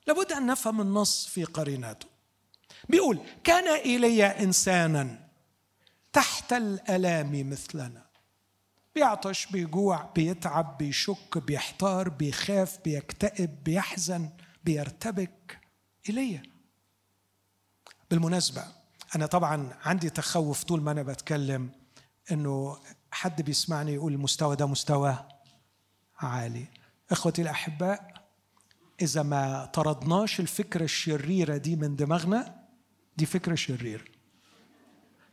لابد أن نفهم النص في قريناته. بيقول كان إلي إنسانا تحت الألام مثلنا. بيعطش بيجوع بيتعب بيشك بيحتار بيخاف بيكتئب بيحزن بيرتبك ايليا بالمناسبة أنا طبعا عندي تخوف طول ما أنا بتكلم إنه حد بيسمعني يقول المستوى ده مستوى عالي. إخوتي الأحباء إذا ما طردناش الفكرة الشريرة دي من دماغنا دي فكرة شريره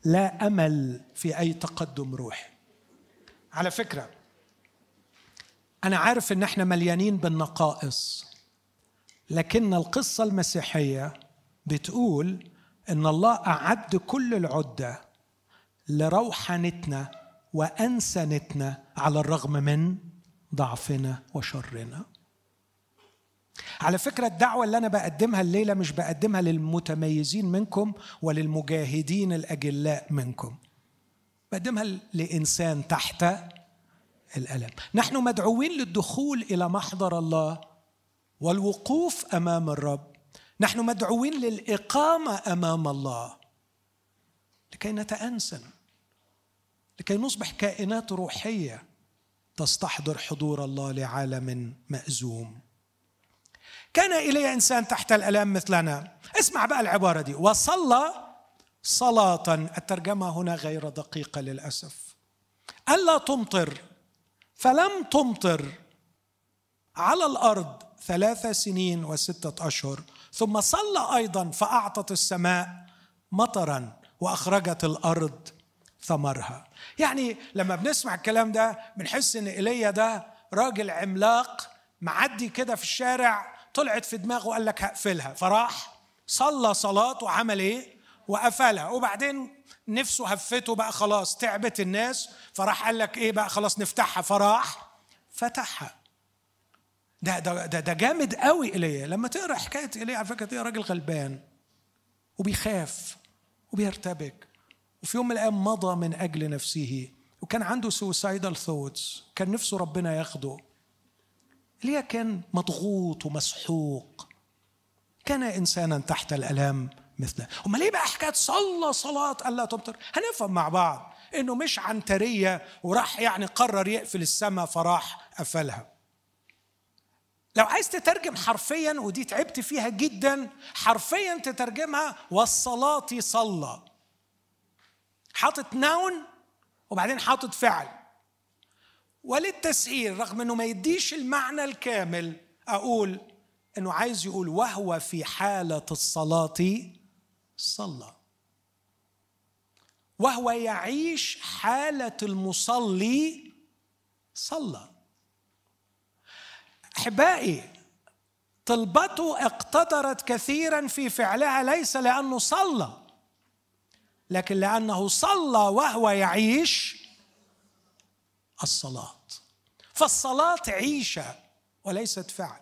لا أمل في أي تقدم روحي. على فكرة أنا عارف إن إحنا مليانين بالنقائص لكن القصة المسيحية بتقول إن الله أعد كل العدة لروحانتنا وانسنتنا على الرغم من ضعفنا وشرنا. على فكرة الدعوة اللي أنا بقدمها الليلة مش بقدمها للمتميزين منكم وللمجاهدين الأجلاء منكم. بقدمها لإنسان تحت الألم. نحن مدعوين للدخول إلى محضر الله والوقوف أمام الرب. نحن مدعوين للإقامة أمام الله. لكي نتأنسن. لكي نصبح كائنات روحية تستحضر حضور الله لعالم مأزوم. كان إلي إنسان تحت الألام مثلنا. اسمع بقى العبارة دي. وصلى صلاة. الترجمة هنا غير دقيقة للأسف. ألا تمطر. فلم تمطر. على الأرض ثلاث سنين وستة أشهر. ثم صلى أيضا فأعطت السماء مطرا وأخرجت الأرض ثمرها. يعني لما بنسمع الكلام ده بنحس إن ايليا ده راجل عملاق معدي كده في الشارع طلعت في دماغه قال لك هقفلها. فراح صلى صلاة وعمل إيه؟ وقفلها. وبعدين نفسه هفته بقى خلاص تعبت الناس. فراح قال لك إيه بقى؟ خلاص نفتحها. فراح فتحها. ده ده ده, ده جامد قوي إيليا. لما تقرأ حكاية إيليا على فكرة تقرا راجل غلبان وبيخاف وبيرتبك. وفي يوم من الأيام مضى من أجل نفسه وكان عنده سوسايدال ثوتس كان نفسه ربنا ياخده. ليه كان مضغوط ومسحوق. كان إنسانا تحت الالام مثله. أمال ليه بقى حكاية صلى صلاة ألا تمطر هنفهم مع بعض إنه مش عنترية وراح يعني قرر يقفل السماء فراح قفلها. لو عايز تترجم حرفيا ودي تعبت فيها جدا حرفيا تترجمها والصلاة صلى. حاطط نون وبعدين حاطط فعل. وللتسهيل رغم إنه ما يديش المعنى الكامل أقول إنه عايز يقول وهو في حالة الصلاة صلى. وهو يعيش حالة المصلي صلى. أحبائي طلبته اقتدرت كثيرا في فعلها ليس لأنه صلى لكن لأنه صلى وهو يعيش الصلاة. فالصلاة عيشه وليست فعل.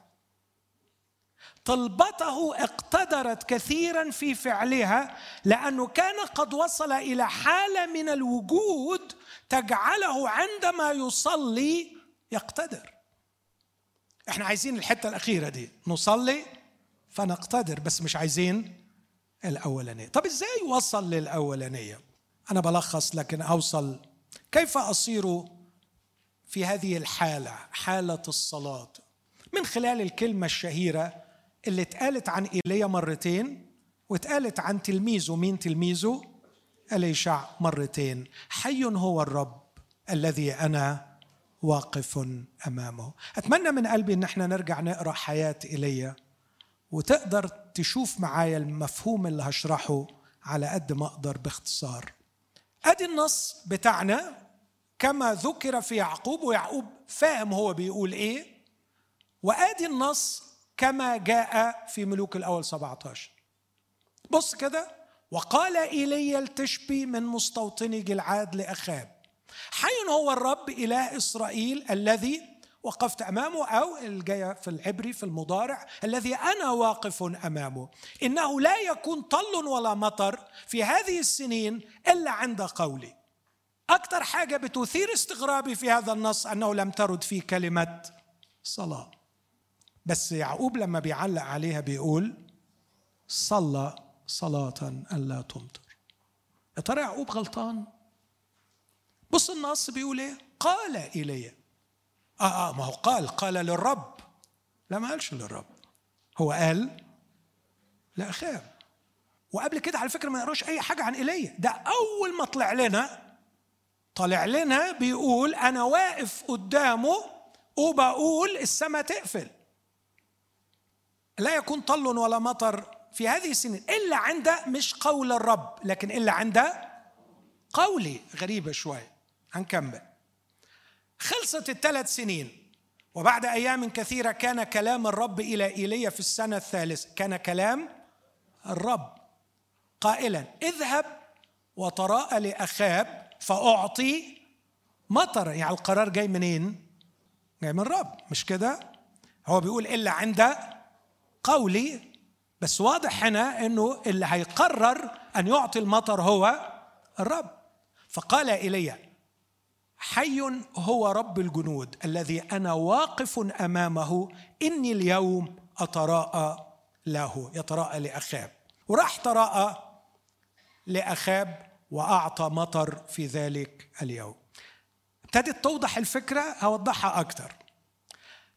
طلبته اقتدرت كثيرا في فعلها لأنه كان قد وصل إلى حالة من الوجود تجعله عندما يصلي يقتدر. إحنا عايزين الحتة الأخيرة دي نصلي فنقتدر بس مش عايزين الأولانية. طب إزاي وصل للأولانية؟ أنا بلخص لكن أوصل. كيف أصير في هذه الحالة حالة الصلاة. من خلال الكلمة الشهيرة اللي اتقالت عن إيليا مرتين واتقالت عن تلميذه. مين تلميذه؟ إليشع مرتين. حي هو الرب الذي أنا واقف أمامه. أتمنى من قلبي إن إحنا نرجع نقرأ حياة إيليا وتقدر تشوف معايا المفهوم اللي هشرحه على قد ما أقدر باختصار. أدي النص بتاعنا. كما ذكر في يعقوب ويعقوب فاهم هو بيقول إيه. وآدي النص كما جاء في ملوك الأول 17 بص كده. وقال ايليا التشبي من مستوطني جلعاد لأخاب. حي هو الرب اله إسرائيل الذي وقفت أمامه أو الجايه في العبري في المضارع الذي أنا واقف أمامه. إنه لا يكون طل ولا مطر في هذه السنين إلا عند قولي. أكثر حاجة بتثير استغرابي في هذا النص أنه لم ترد فيه كلمة صلاه بس يعقوب لما بيعلق عليها بيقول صلى صلاة ألا تمطر. يا ترى يعقوب غلطان؟ بص النص بيقول إيه؟ قال إلي. آه, آه ما هو قال قال للرب. لا ما قالش للرب. هو قال لأخاب وقبل كده على فكرة ما نقراش أي حاجة عن إيليا ده أول ما طلع لنا طلع لنا بيقول أنا واقف قدامه وبقول السماء تقفل. لا يكون طل ولا مطر في هذه السنين إلا عند مش قول الرب لكن إلا عند قولي. غريبة شوية هنكمل. خلصت الثلاث سنين وبعد أيام كثيرة كان كلام الرب إلى إيليا في السنة الثالثة كان كلام الرب قائلا اذهب وتراءى لأخاب فأعطي مطر. يعني القرار جاي منين؟ جاي من الرب مش كده؟ هو بيقول إلا عند قولي. بس واضح هنا إنه اللي هيقرر أن يعطي المطر هو الرب. فقال ايليا حي هو رب الجنود الذي أنا واقف أمامه. إني اليوم أتراءى له يتراءى لاخاب وراح تراءى لاخاب وأعطى مطر في ذلك اليوم. ابتدت توضح الفكرة هوضحها أكثر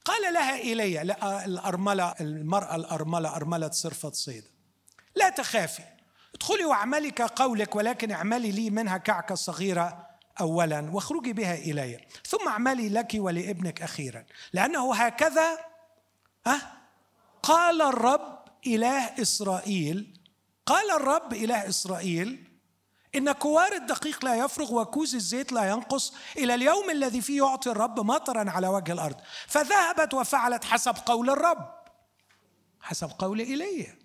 قال لها ايليا الأرملة المرأة الأرملة أرملة صرفة صيدا لا تخافي ادخلي واعملي كقولك ولكن اعملي لي منها كعكة صغيرة اولا واخرجي بها إلي. ثم اعملي لك ولابنك أخيرا. لأنه هكذا أه قال الرب إله إسرائيل قال الرب إله إسرائيل إن كوار الدقيق لا يفرغ وكوز الزيت لا ينقص. إلى اليوم الذي فيه يعطي الرب مطرا على وجه الأرض. فذهبت وفعلت حسب قول الرب. حسب قول إيليا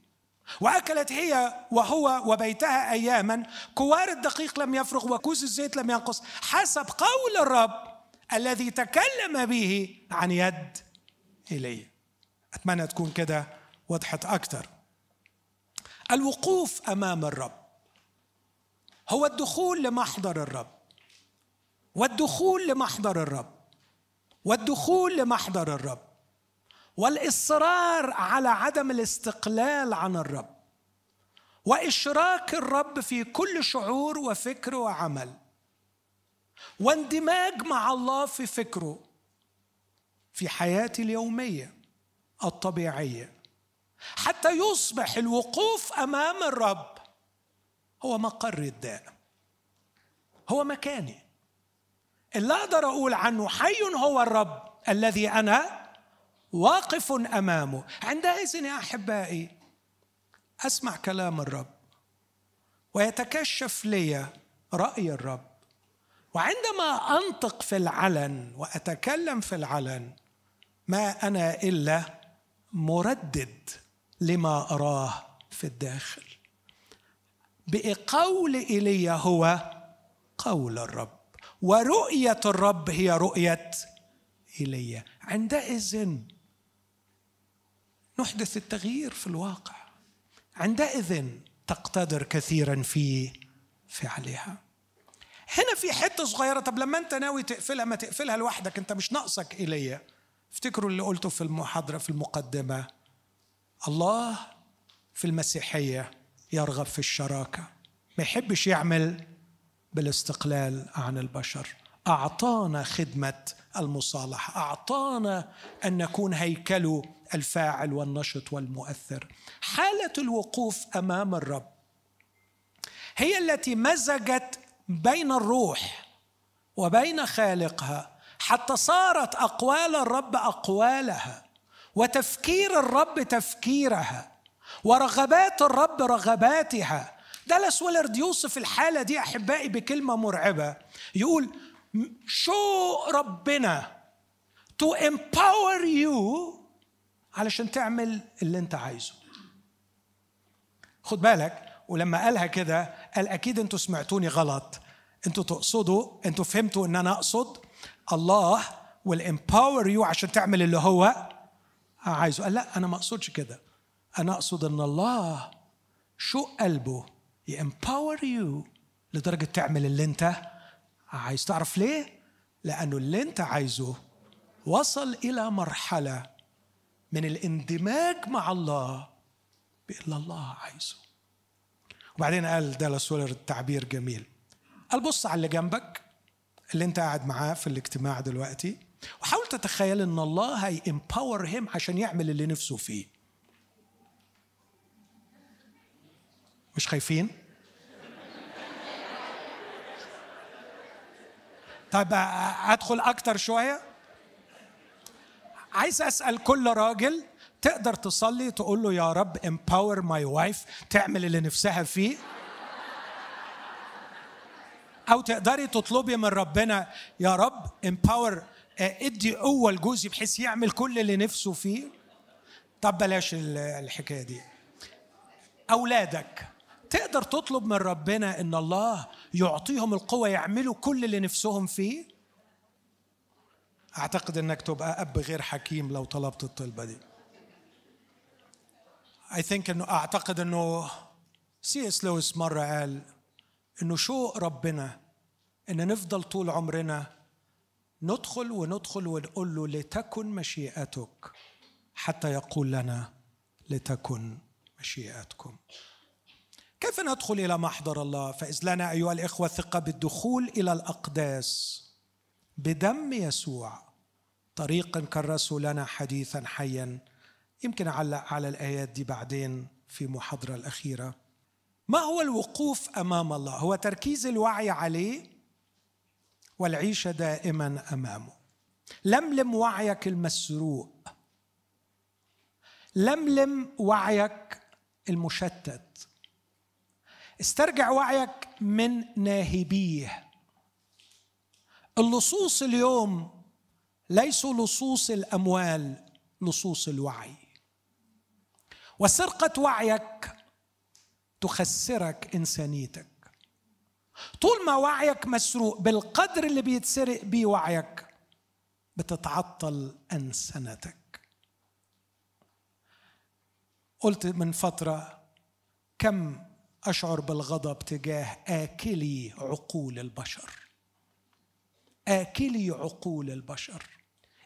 وأكلت هي وهو وبيتها أياما. كوار الدقيق لم يفرغ وكوز الزيت لم ينقص. حسب قول الرب الذي تكلم به عن يد إيليا أتمنى تكون كده وضحت أكثر. الوقوف أمام الرب. هو الدخول لمحضر الرب. والدخول لمحضر الرب. والدخول لمحضر الرب. والإصرار على عدم الاستقلال عن الرب. وإشراك الرب في كل شعور وفكر وعمل. واندماج مع الله في فكره. في حياتي اليومية الطبيعية. حتى يصبح الوقوف أمام الرب هو مقر الداء. هو مكاني. اللي أقدر أقول عنه حي هو الرب الذي أنا واقف أمامه. عندئذ يا أحبائي أسمع كلام الرب ويتكشف لي رأي الرب. وعندما أنطق في العلن وأتكلم في العلن ما أنا إلا مردد لما أراه في الداخل. بقول ايليا هو قول الرب ورؤية الرب هي رؤية ايليا عندئذ نحدث التغيير في الواقع. عندئذ تقتدر كثيرا في فعلها. هنا في حتة صغيرة طب لما أنت ناوي تقفلها ما تقفلها لوحدك أنت مش ناقصك ايليا افتكروا اللي قلته في المحاضرة في المقدمة. الله في المسيحية يرغب في الشراكة. ما يحبش يعمل بالاستقلال عن البشر. أعطانا خدمة المصالحة. أعطانا أن نكون هيكله الفاعل والنشط والمؤثر. حالة الوقوف أمام الرب هي التي مزجت بين الروح وبين خالقها حتى صارت أقوال الرب أقوالها وتفكير الرب تفكيرها. ورغبات الرب رغباتها. دالاس ويلرد يوصف الحالة دي أحبائي بكلمة مرعبة. يقول شو ربنا to empower you علشان تعمل اللي أنت عايزه. خد بالك ولما قالها كده قال أكيد أنتوا سمعتوني غلط. أنتوا تقصدوا أنتوا فهمتوا إن أنا أقصد الله will empower you عشان تعمل اللي هو عايزه. قال لا أنا ما أقصدش كده. أنا أقصد أن الله شوق قلبه ي empower you لدرجة تعمل اللي أنت عايز. تعرف ليه؟ لأنه اللي أنت عايزه وصل إلى مرحلة من الاندماج مع الله باللي الله عايزه. وبعدين قال دالاس ويلارد تعبير جميل. قال بص على اللي جنبك اللي أنت قاعد معاه في الاجتماع دلوقتي وحاول تتخيل إن الله هي امباور هيم عشان يعمل اللي نفسه فيه. مش خايفين؟ طيب أدخل أكتر شوية. عايز أسأل كل راجل تقدر تصلي تقول له يا رب empower my wife تعمل اللي نفسها فيه؟ أو تقدري تطلبي من ربنا يا رب empower ادي قوة لجوزي بحيث يعمل كل اللي نفسه فيه؟ طب بلاش الحكاية دي. أولادك. تقدر تطلب من ربنا إن الله يعطيهم القوة يعملوا كل اللي نفسهم فيه؟ أعتقد إنك تبقى أب غير حكيم لو طلبت الطلبة دي. I think إنه أعتقد إنه سي اس لويس مرة قال إنه شوق ربنا إن نفضل طول عمرنا ندخل وندخل ونقول له لتكن مشيئتك حتى يقول لنا لتكن مشيئتكم. كيف ندخل إلى محضر الله؟ فإذ لنا أيها الإخوة ثقه بالدخول إلى الأقداس بدم يسوع طريقا كرسوا لنا حديثا حيا. يمكن اعلق على الآيات دي بعدين في محاضرة الأخيرة. ما هو الوقوف أمام الله؟ هو تركيز الوعي عليه والعيشه دائما أمامه. لملم وعيك المسروق. لملم وعيك المشتت. استرجع وعيك من ناهبيه. اللصوص اليوم ليسوا لصوص الأموال لصوص الوعي. وسرقة وعيك تخسرك إنسانيتك. طول ما وعيك مسروق بالقدر اللي بيتسرق بيه وعيك بتتعطل أنسنتك. قلت من فترة كم أشعر بالغضب تجاه آكلي عقول البشر. آكلي عقول البشر.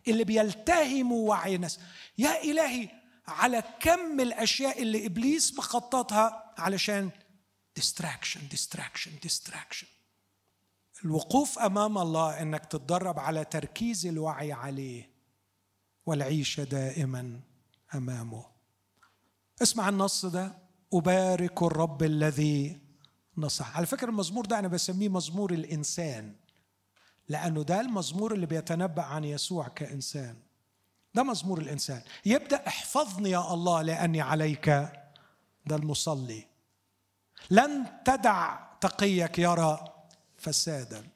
اللي بيلتهموا وعي الناس يا إلهي على كم الأشياء اللي إبليس مخططها علشان distraction distraction distraction الوقوف أمام الله إنك تتدرب على تركيز الوعي عليه. والعيشه دائما أمامه. اسمع النص ده. أبارك الرب الذي نصح. على فكرة المزمور ده أنا بسميه مزمور الإنسان لأنه ده المزمور اللي بيتنبأ عن يسوع كإنسان. ده مزمور الإنسان. يبدأ احفظني يا الله لأني عليك ده المصلي. لن تدع تقيك يرى فسادا.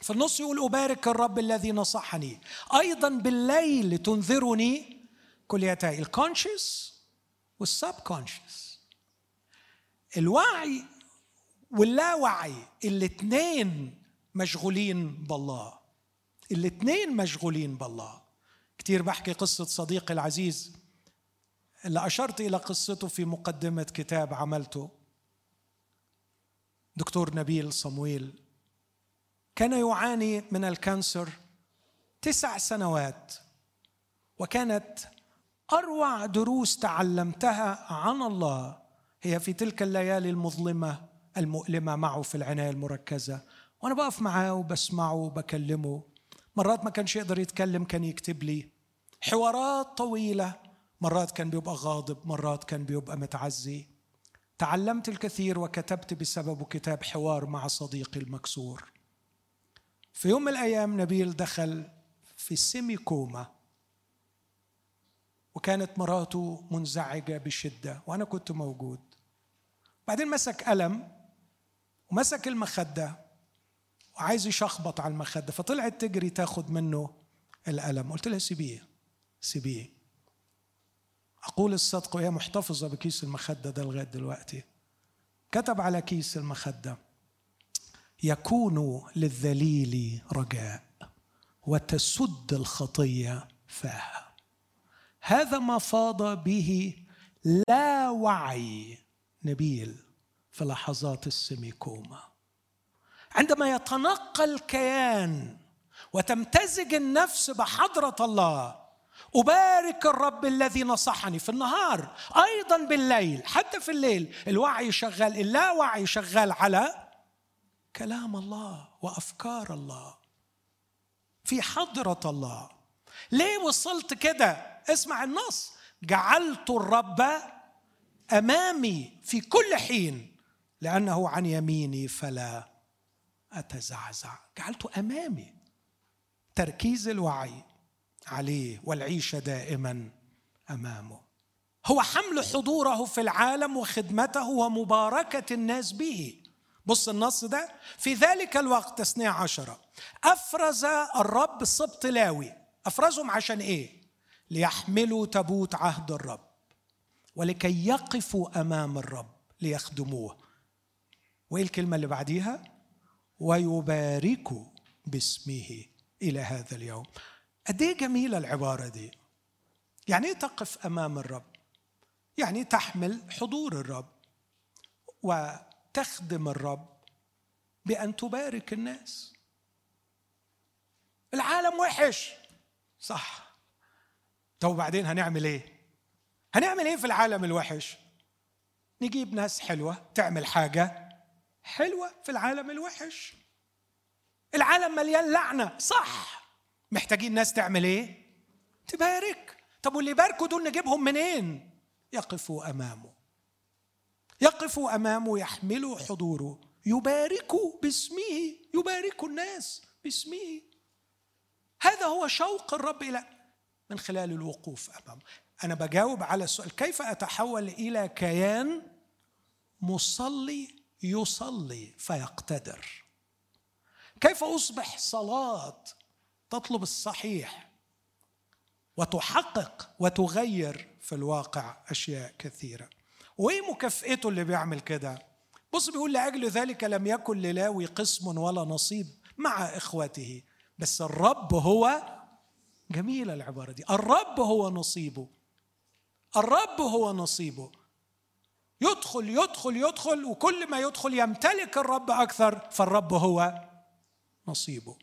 في النص يقول أبارك الرب الذي نصحني. أيضا بالليل تنذرني كليتي الكونشس وال subconscious الوعي واللاوعي الاثنين مشغولين بالله. الاثنين مشغولين بالله. كتير بحكي قصة صديقي العزيز. اللي أشرت إلى قصته في مقدمة كتاب عملته. دكتور نبيل صمويل. كان يعاني من ال cancer تسع سنوات وكانت أروع دروس تعلمتها عن الله. هي في تلك الليالي المظلمة المؤلمة معه في العناية المركزة. وأنا بقف معاه وبسمعه وبكلمه. مرات ما كانش يقدر يتكلم كان يكتب لي. حوارات طويلة. مرات كان بيبقى غاضب مرات كان بيبقى متعزي. تعلمت الكثير وكتبت بسببه كتاب حوار مع صديقي المكسور. في يوم من الأيام نبيل دخل في سيمي كوما وكانت مراته منزعجة بشدة وأنا كنت موجود. بعدين مسك قلم ومسك المخدة وعايز يشخبط على المخدة فطلعت تجري تاخد منه القلم. قلت لها سيبيه سيبيه. أقول الصدق وهي محتفظة بكيس المخدة ده لغاية دلوقتي. كتب على كيس المخدة يكون للذليل رجاء وتسد الخطية فاها هذا ما فاض به لا وعي نبيل في لحظات السميكوما عندما يتنقى الكيان وتمتزج النفس بحضرة الله أبارك الرب الذي نصحني في النهار أيضا بالليل حتى في الليل الوعي شغال اللاوعي شغال على كلام الله وأفكار الله. في حضرة الله. ليه وصلت كده؟ اسمع النص. جعلت الرب أمامي في كل حين لأنه عن يميني فلا أتزعزع. جعلته أمامي. تركيز الوعي عليه والعيشه دائما أمامه. هو حمل حضوره في العالم وخدمته ومباركة الناس به. بص النص ده. في ذلك الوقت تسنية عشرة أفرز الرب سبط لاوي. أفرزهم عشان إيه؟ ليحملوا تابوت عهد الرب. ولكي يقفوا أمام الرب ليخدموه. وإيه الكلمة اللي بعديها؟ ويباركوا باسمه إلى هذا اليوم. قد إيه جميلة العبارة دي؟ يعني إيه تقف أمام الرب؟ يعني تحمل حضور الرب وتخدم الرب بأن تبارك الناس. العالم وحش. صح. طب وبعدين هنعمل إيه؟ هنعمل إيه في العالم الوحش؟ نجيب ناس حلوة تعمل حاجة حلوة في العالم الوحش. العالم مليان لعنة صح. محتاجين ناس تعمل إيه؟ تبارك. طب واللي يباركوا دول نجيبهم منين؟ يقفوا أمامه. يقفوا أمامه يحملوا حضوره. يباركوا باسمه يباركوا الناس باسمه. هذا هو شوق الرب إلى من خلال الوقوف أمامه. أنا بجاوب على السؤال كيف أتحول إلى كيان مصلي يصلي فيقتدر؟ كيف أصبح صلاة تطلب الصحيح وتحقق وتغير في الواقع أشياء كثيرة؟ وإيه مكافئته اللي بيعمل كده؟ بص بيقول لأجل ذلك لم يكن للاوي قسم ولا نصيب مع إخوته بس الرب هو جميلة العبارة دي الرب هو نصيبه. الرب هو نصيبه. يدخل يدخل يدخل وكل ما يدخل يمتلك الرب أكثر فالرب هو نصيبه.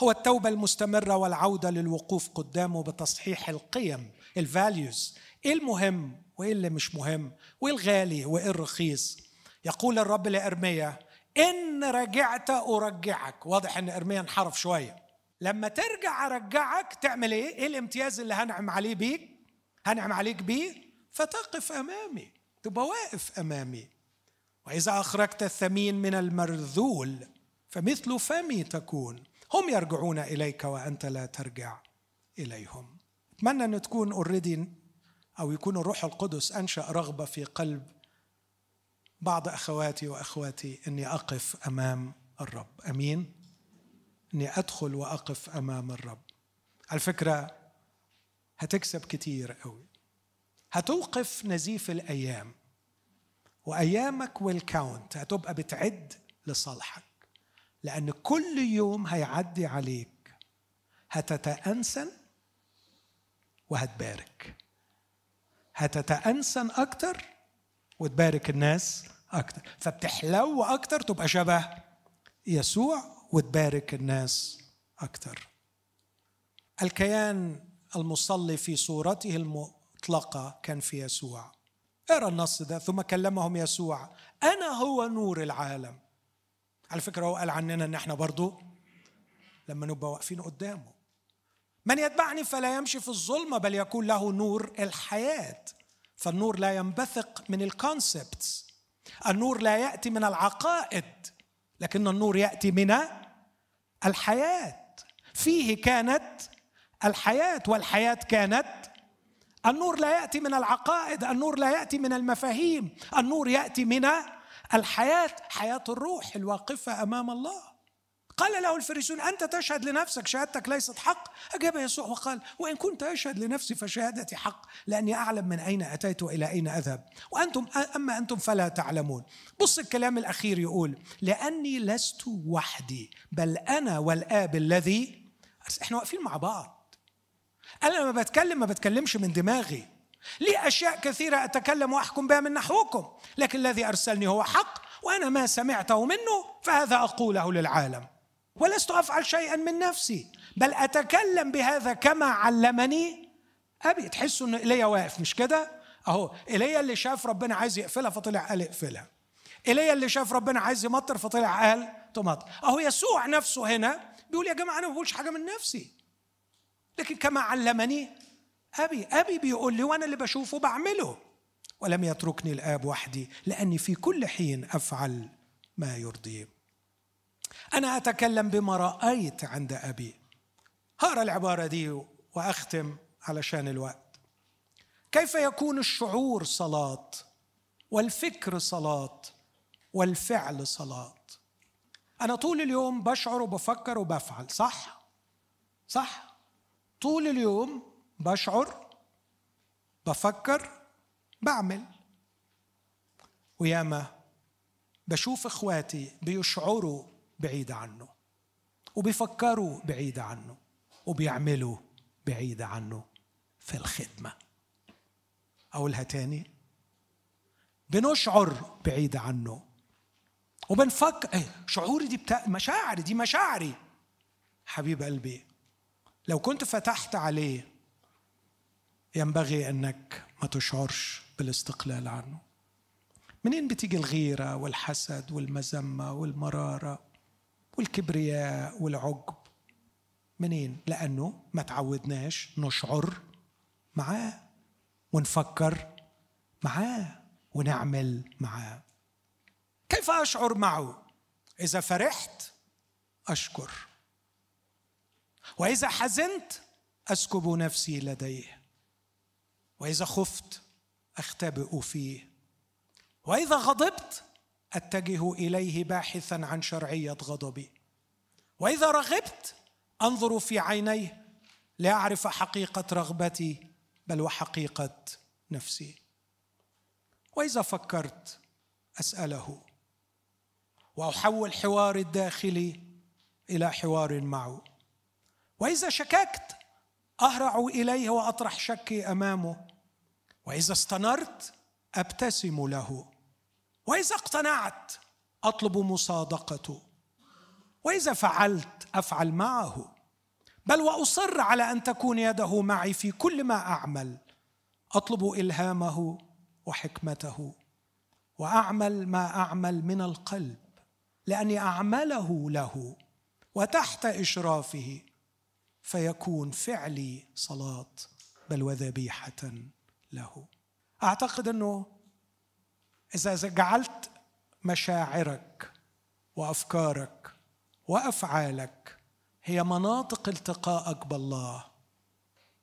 هو التوبة المستمرة والعودة للوقوف قدامه بتصحيح القيم الفاليوز إيه المهم وإيه اللي مش مهم وإيه الغالي وإيه الرخيص. يقول الرب لإرميا إن رجعت أرجعك. واضح إن إرميا انحرف شوية. لما ترجع أرجعك تعمل إيه؟ إيه الامتياز اللي هنعم عليه بيك؟ هنعم عليك بيه فتقف أمامي تبقى واقف أمامي. وإذا أخرجت الثمين من المرذول فمثل فمي تكون. هم يرجعون إليك وأنت لا ترجع إليهم. أتمنى أن تكون اوريدي أو يكون الروح القدس أنشأ رغبة في قلب بعض أخواتي وأخواتي إني أقف أمام الرب. آمين؟ إني أدخل وأقف أمام الرب. على فكرة هتكسب كتير قوي. هتوقف نزيف الأيام وأيامك والكاونت هتبقى بتعد لصالحك لأن كل يوم هيعدي عليك. هتتأنسن وهتبارك. هتتأنسن أكتر وتبارك الناس أكتر. فبتحلو أكتر تبقى شبه يسوع وتبارك الناس أكتر. الكيان المصلي في صورته المطلقة كان في يسوع. اقرا النص ده ثم كلمهم يسوع أنا هو نور العالم. على فكرة هو قال عننا إن إحنا برضو لما نبقى واقفين قدامه. من يتبعني فلا يمشي في الظلمة بل يكون له نور الحياة. فالنور لا ينبثق من الكونسبتس النور لا يأتي من العقائد لكن النور يأتي من الحياة. فيه كانت الحياة والحياة كانت النور لا يأتي من العقائد النور لا يأتي من المفاهيم النور يأتي من الحياة حياة الروح الواقفة أمام الله. قال له الفريسون أنت تشهد لنفسك شهادتك ليست حق؟ أجاب يسوع وقال وإن كنت أشهد لنفسي فشهادتي حق لأني أعلم من أين أتيت وإلى أين أذهب. وأنتم أما أنتم فلا تعلمون. بص الكلام الأخير يقول لأني لست وحدي بل أنا والآب الذي إحنا واقفين مع بعض. أنا لما بتكلم ما بتكلمش من دماغي. لي أشياء كثيرة أتكلم وأحكم بها من نحوكم لكن الذي أرسلني هو حق وأنا ما سمعته منه فهذا أقوله للعالم. ولست أفعل شيئا من نفسي بل أتكلم بهذا كما علمني. أبي تحسوا ان ايليا واقف مش كده؟ أهو ايليا اللي شاف ربنا عايز يقفلها فطلع قال اقفلها. ايليا اللي شاف ربنا عايز يمطر فطلع قال تمطر. أهو يسوع نفسه هنا بيقول يا جماعة أنا ما بقولش حاجة من نفسي. لكن كما علمني أبي أبي بيقول لي وأنا اللي بشوفه بعمله. ولم يتركني الآب وحدي لأني في كل حين أفعل ما يرضيه أنا أتكلم بما رأيت عند أبي. هقرا العبارة دي وأختم علشان الوقت. كيف يكون الشعور صلاة؟ والفكر صلاة؟ والفعل صلاة؟ أنا طول اليوم بشعر وبفكر وبفعل صح؟ صح؟ طول اليوم بشعر بفكر بعمل. وياما بشوف إخواتي بيشعروا بعيد عنه وبيفكروا بعيد عنه وبيعملوا بعيد عنه في الخدمة. أقولها تاني بنشعر بعيد عنه وبنفكر إيه شعوري دي بتا... مشاعري دي مشاعري. حبيب قلبي لو كنت فتحت عليه ينبغي أنك ما تشعرش بالاستقلال عنه. منين بتيجي الغيرة والحسد والمذمة والمرارة والكبرياء والعجب؟ منين؟ لأنه ما تعودناش نشعر معاه ونفكر معاه ونعمل معاه. كيف أشعر معه؟ إذا فرحت أشكر. وإذا حزنت أسكب نفسي لديه. وإذا خفت أختبئ فيه. وإذا غضبت أتجه إليه باحثا عن شرعية غضبي. وإذا رغبت أنظر في عينيه لأعرف حقيقة رغبتي بل وحقيقة نفسي. وإذا فكرت أسأله. وأحول حواري الداخلي إلى حوار معه. وإذا شككت أهرع إليه وأطرح شكي أمامه. وإذا استنرت أبتسم له. وإذا اقتنعت أطلب مصادقته. وإذا فعلت أفعل معه. بل وأصر على أن تكون يده معي في كل ما أعمل. أطلب إلهامه وحكمته. وأعمل ما أعمل من القلب لأني أعمله له. وتحت إشرافه فيكون فعلي صلاة بل وذبيحة له. أعتقد أنه إذا جعلت مشاعرك وأفكارك وأفعالك هي مناطق التقائك بالله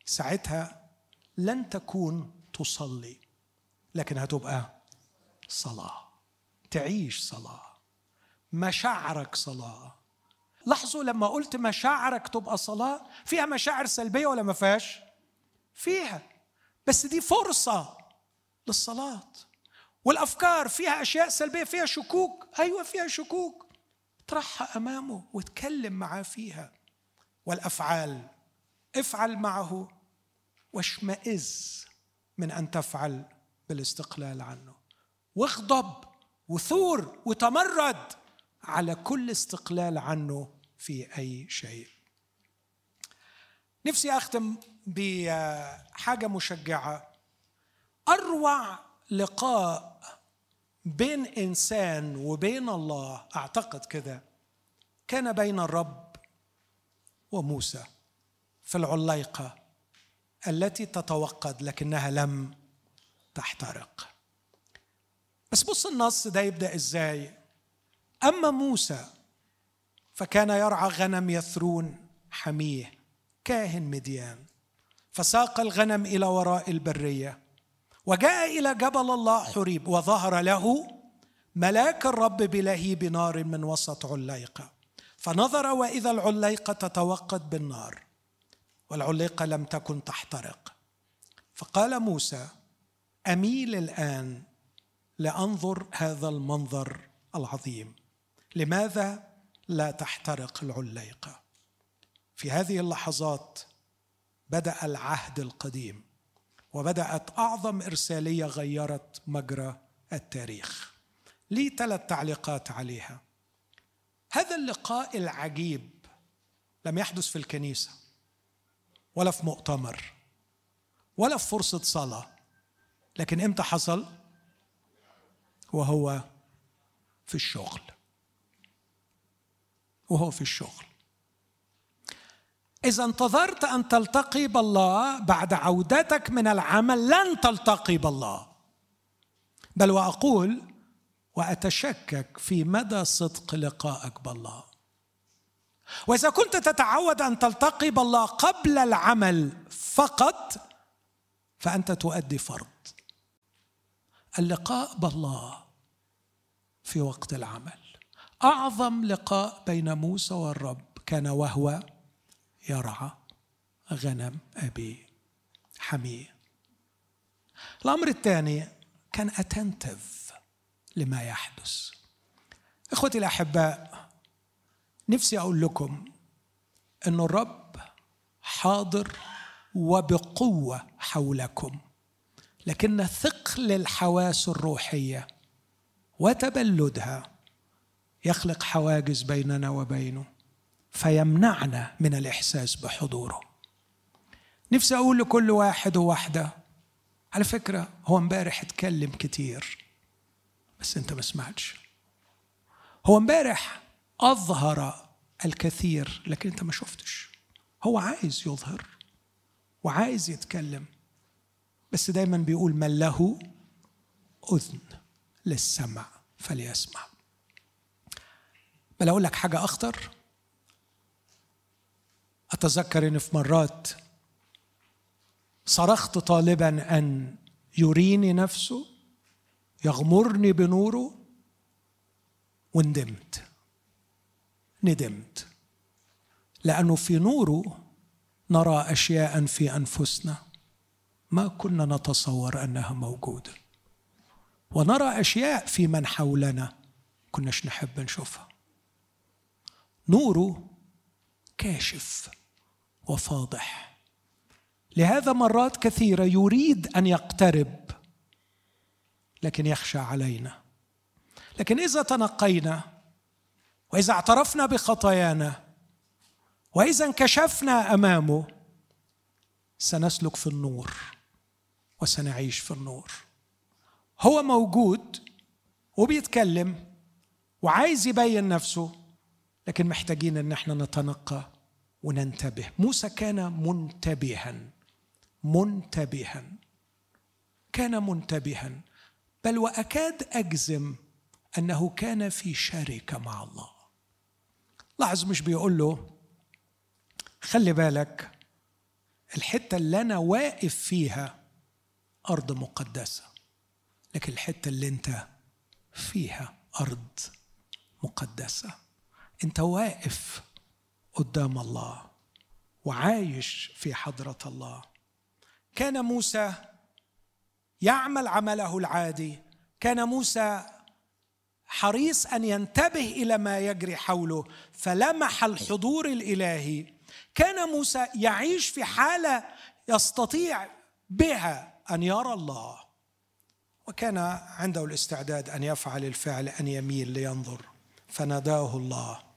ساعتها لن تكون تصلي لكن هتبقى صلاة تعيش صلاة مشاعرك صلاة. لاحظوا لما قلت مشاعرك تبقى صلاة فيها مشاعر سلبية ولا ما فيهاش؟ فيها. بس دي فرصة للصلاة. والأفكار فيها أشياء سلبية فيها شكوك. أيوه فيها شكوك. اطرحها أمامه واتكلم معاه فيها. والأفعال افعل معه واشمئز من أن تفعل بالاستقلال عنه. واغضب وثور وتمرد. على كل استقلال عنه في أي شيء. نفسي أختم بحاجة مشجعة. أروع لقاء بين إنسان وبين الله أعتقد كده كان بين الرب وموسى في العليقة التي تتوقد لكنها لم تحترق. بس بص النص ده يبدأ إزاي؟ أما موسى فكان يرعى غنم يثرون حميه كاهن مديان. فساق الغنم إلى وراء البرية وجاء إلى جبل الله حريب وظهر له ملاك الرب بلهيب نار من وسط عليقة. فنظر وإذا العليقة تتوقد بالنار والعليقة لم تكن تحترق. فقال موسى أميل الآن لأنظر هذا المنظر العظيم. لماذا لا تحترق العليقه في هذه اللحظات بدأ العهد القديم وبدأت أعظم إرسالية غيرت مجرى التاريخ. لي ثلاث تعليقات عليها. هذا اللقاء العجيب لم يحدث في الكنيسة ولا في مؤتمر ولا في فرصة صلاة لكن إمتى حصل؟ وهو في الشغل. وهو في الشغل. إذا انتظرت أن تلتقي بالله بعد عودتك من العمل لن تلتقي بالله. بل وأقول وأتشكك في مدى صدق لقائك بالله. وإذا كنت تتعود أن تلتقي بالله قبل العمل فقط فأنت تؤدي فرض. اللقاء بالله في وقت العمل. أعظم لقاء بين موسى والرب كان وهو يرعى غنم أبي حميه الأمر الثاني كان اتنتف لما يحدث إخوتي الأحباء نفسي أقول لكم إن الرب حاضر وبقوة حولكم لكن ثقل الحواس الروحية وتبلدها يخلق حواجز بيننا وبينه فيمنعنا من الإحساس بحضوره. نفسي أقول لكل واحد وواحده على فكرة هو امبارح اتكلم كتير بس أنت ما سمعتش. هو امبارح أظهر الكثير لكن أنت ما شفتش. هو عايز يظهر وعايز يتكلم بس دايما بيقول من له أذن للسمع فليسمع. بل أقول لك حاجة أخطر. أتذكر إن في مرات صرخت طالبا أن يريني نفسه يغمرني بنوره وندمت. ندمت. لأنه في نوره نرى اشياء في أنفسنا ما كنا نتصور أنها موجودة. ونرى أشياء في من حولنا كناش نحب نشوفها. نوره كاشف وفاضح. لهذا مرات كثيرة يريد أن يقترب لكن يخشى علينا. لكن إذا تنقينا وإذا اعترفنا بخطايانا وإذا انكشفنا أمامه سنسلك في النور وسنعيش في النور. هو موجود وبيتكلم وعايز يبين نفسه. لكن محتاجين أن إحنا نتنقى وننتبه. موسى كان منتبها. منتبها. كان منتبها. بل وأكاد أجزم أنه كان في شركه مع الله. لاحظ مش بيقول له خلي بالك الحتة اللي أنا واقف فيها أرض مقدسة لكن الحتة اللي أنت فيها أرض مقدسة. انت واقف قدام الله وعايش في حضرة الله. كان موسى يعمل عمله العادي. كان موسى حريص أن ينتبه إلى ما يجري حوله. فلمح الحضور الإلهي. كان موسى يعيش في حالة يستطيع بها أن يرى الله. وكان عنده الاستعداد أن يفعل الفعل ان يميل لينظر. فناداه الله.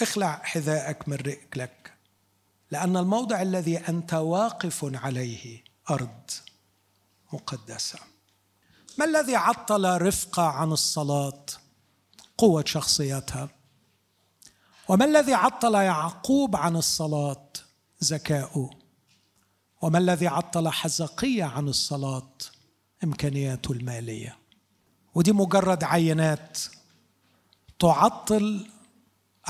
اخلع حذاءك من رجلك لأن الموضع الذي أنت واقف عليه أرض مقدسة. ما الذي عطل رفقه عن الصلاة؟ قوة شخصيتها. وما الذي عطل يعقوب عن الصلاة؟ ذكاؤه وما الذي عطل حزقية عن الصلاة؟ إمكانياته المالية. ودي مجرد عينات تعطل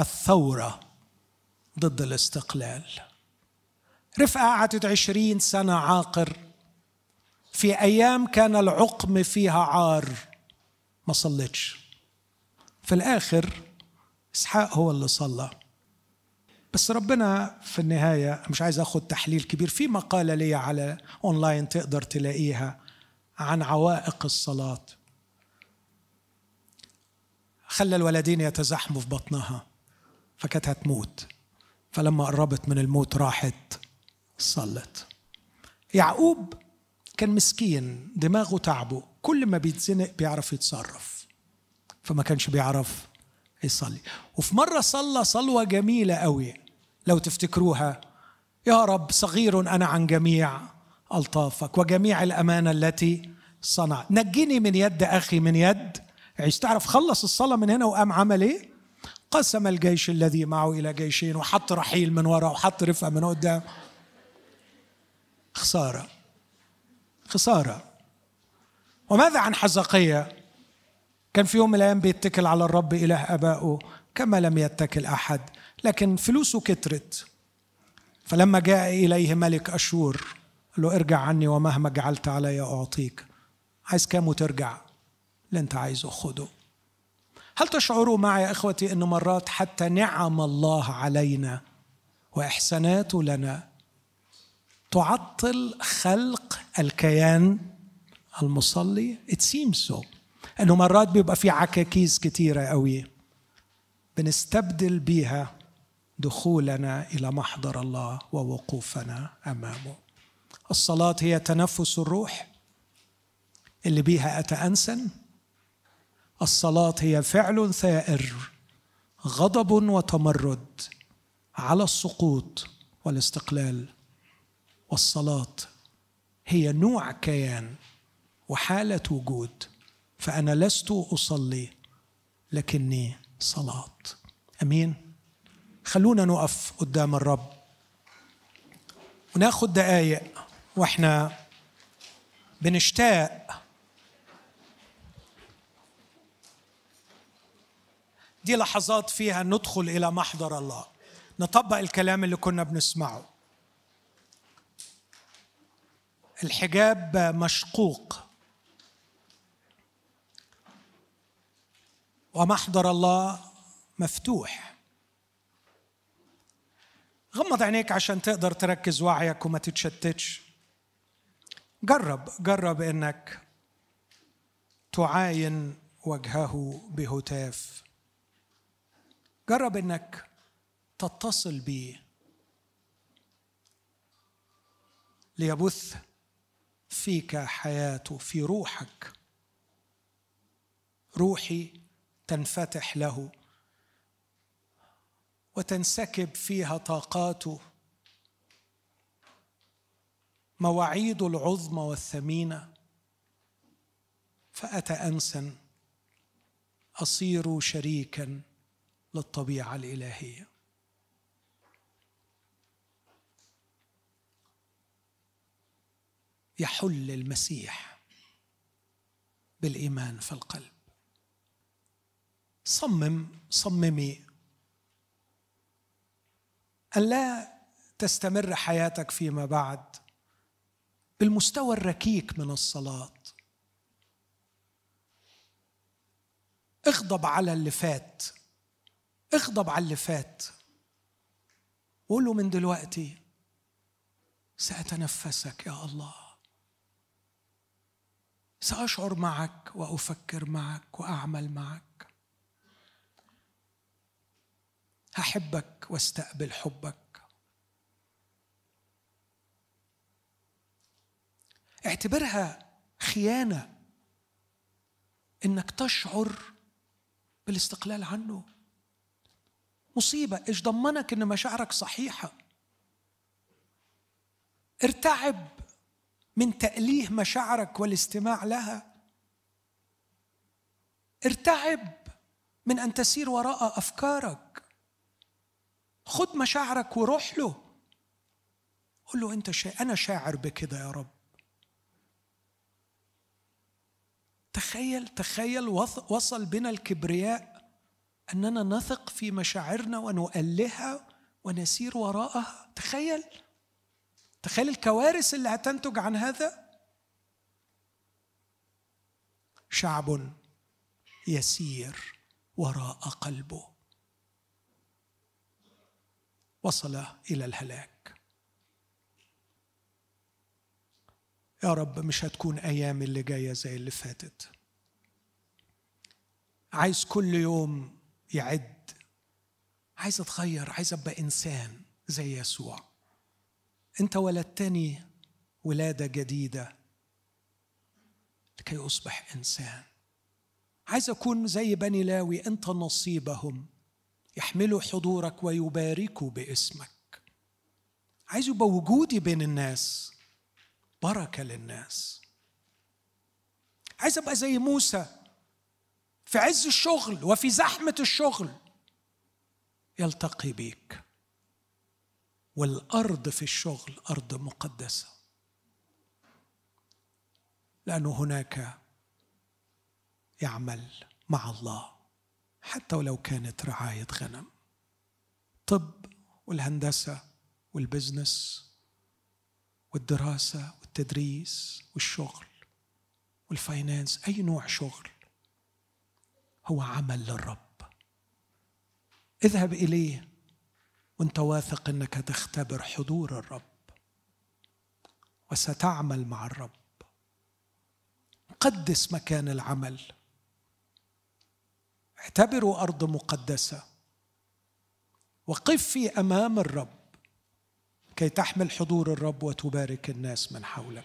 الثورة ضد الاستقلال. رفقة قعدت عشرين سنة عاقر. في أيام كان العقم فيها عار. ما صلتش في الآخر إسحاق هو اللي صلى. بس ربنا في النهاية مش عايز أخد تحليل كبير في مقالة لي على أونلاين تقدر تلاقيها عن عوائق الصلاة. خلى الولدين يتزحموا في بطنها. فكانت هتموت. فلما قربت من الموت راحت صلت. يعقوب كان مسكين دماغه تعبه. كل ما بيتزنق بيعرف يتصرف. فما كانش بيعرف يصلي. وفي مرة صلى صلوة جميلة قوي. لو تفتكروها. يا رب صغير أنا عن جميع ألطافك وجميع الأمانة التي صنع نجني من يد أخي من يد عيش تعرف خلص الصلاة من هنا وقام عمل إيه؟ قسم الجيش الذي معه إلى جيشين وحط رحيل من وراء وحط رفقة من قدام. خسارة. خسارة. وماذا عن حزقية؟ كان في يوم من الأيام بيتكل على الرب إله أبائه كما لم يتكل أحد لكن فلوسه كترت. فلما جاء إليه ملك أشور قال له ارجع عني ومهما جعلت علي أعطيك. عايز كام وترجع اللي أنت عايزه خده. هل تشعروا معي يا إخوتي ان مرات حتى نعم الله علينا واحساناته لنا تعطل خلق الكيان المصلي؟ It seems so. إنه مرات بيبقى في عكاكيز كتيرة قوي. بنستبدل بيها دخولنا إلى محضر الله ووقوفنا أمامه. الصلاة هي تنفس الروح. اللي بيها أتأنسن؟ الصلاة هي فعل ثائر غضب وتمرد على السقوط والاستقلال. والصلاة هي نوع كيان وحالة وجود فأنا لست أصلي لكني صلاة. أمين؟ خلونا نقف قدام الرب. وناخد دقايق وإحنا بنشتاق دي لحظات فيها ندخل إلى محضر الله. نطبق الكلام اللي كنا بنسمعه. الحجاب مشقوق. ومحضر الله مفتوح. غمض عينيك عشان تقدر تركز وعيك وما تتشتتش. جرب جرب إنك تعاين وجهه بهتاف. جرب إنك تتصل بيه ليبث فيك حياته في روحك. روحي تنفتح له وتنسكب فيها طاقاته. مواعيد العظمى والثمينة. فاتانسا أصير شريكا. للطبيعة الإلهية. يحل المسيح بالإيمان في القلب. صمم صممي أن لا تستمر حياتك فيما بعد بالمستوى الركيك من الصلاة. اغضب على اللي فات. اغضب على اللي فات. قول له من دلوقتي سأتنفسك يا الله. سأشعر معك وأفكر معك وأعمل معك. هحبك واستقبل حبك. اعتبرها خيانة إنك تشعر بالاستقلال عنه. مصيبة إيش ضمنك إن مشاعرك صحيحة؟ ارتعب من تأليه مشاعرك والاستماع لها. ارتعب من أن تسير وراء أفكارك. خد مشاعرك وروح له. قل له أنت شا... أنا شاعر بكده يا رب. تخيل تخيل وصل بنا الكبرياء أننا نثق في مشاعرنا ونؤلهها ونسير وراءها. تخيل. تخيل الكوارث اللي هتنتج عن هذا. شعب يسير وراء قلبه. وصل إلى الهلاك. يا رب مش هتكون أيام اللي جاية زي اللي فاتت. عايز كل يوم يعد. عايز اتغير عايز أبقى إنسان زي يسوع. أنت ولدتني ولادة جديدة لكي أصبح إنسان. عايز أكون زي بني لاوي أنت نصيبهم. يحملوا حضورك ويباركوا باسمك. عايز يبقى وجودي بين الناس بركة للناس. عايز أبقى زي موسى في عز الشغل وفي زحمة الشغل. يلتقي بيك. والأرض في الشغل أرض مقدسة. لأنه هناك يعمل مع الله حتى ولو كانت رعاية غنم. طب والهندسة وال business والدراسة والتدريس والشغل وال finance أي نوع شغل. هو عمل للرب. اذهب إليه وانت واثق إنك تختبر حضور الرب. وستعمل مع الرب. قدس مكان العمل. اعتبروا أرض مقدسة. وقف في أمام الرب كي تحمل حضور الرب وتبارك الناس من حولك.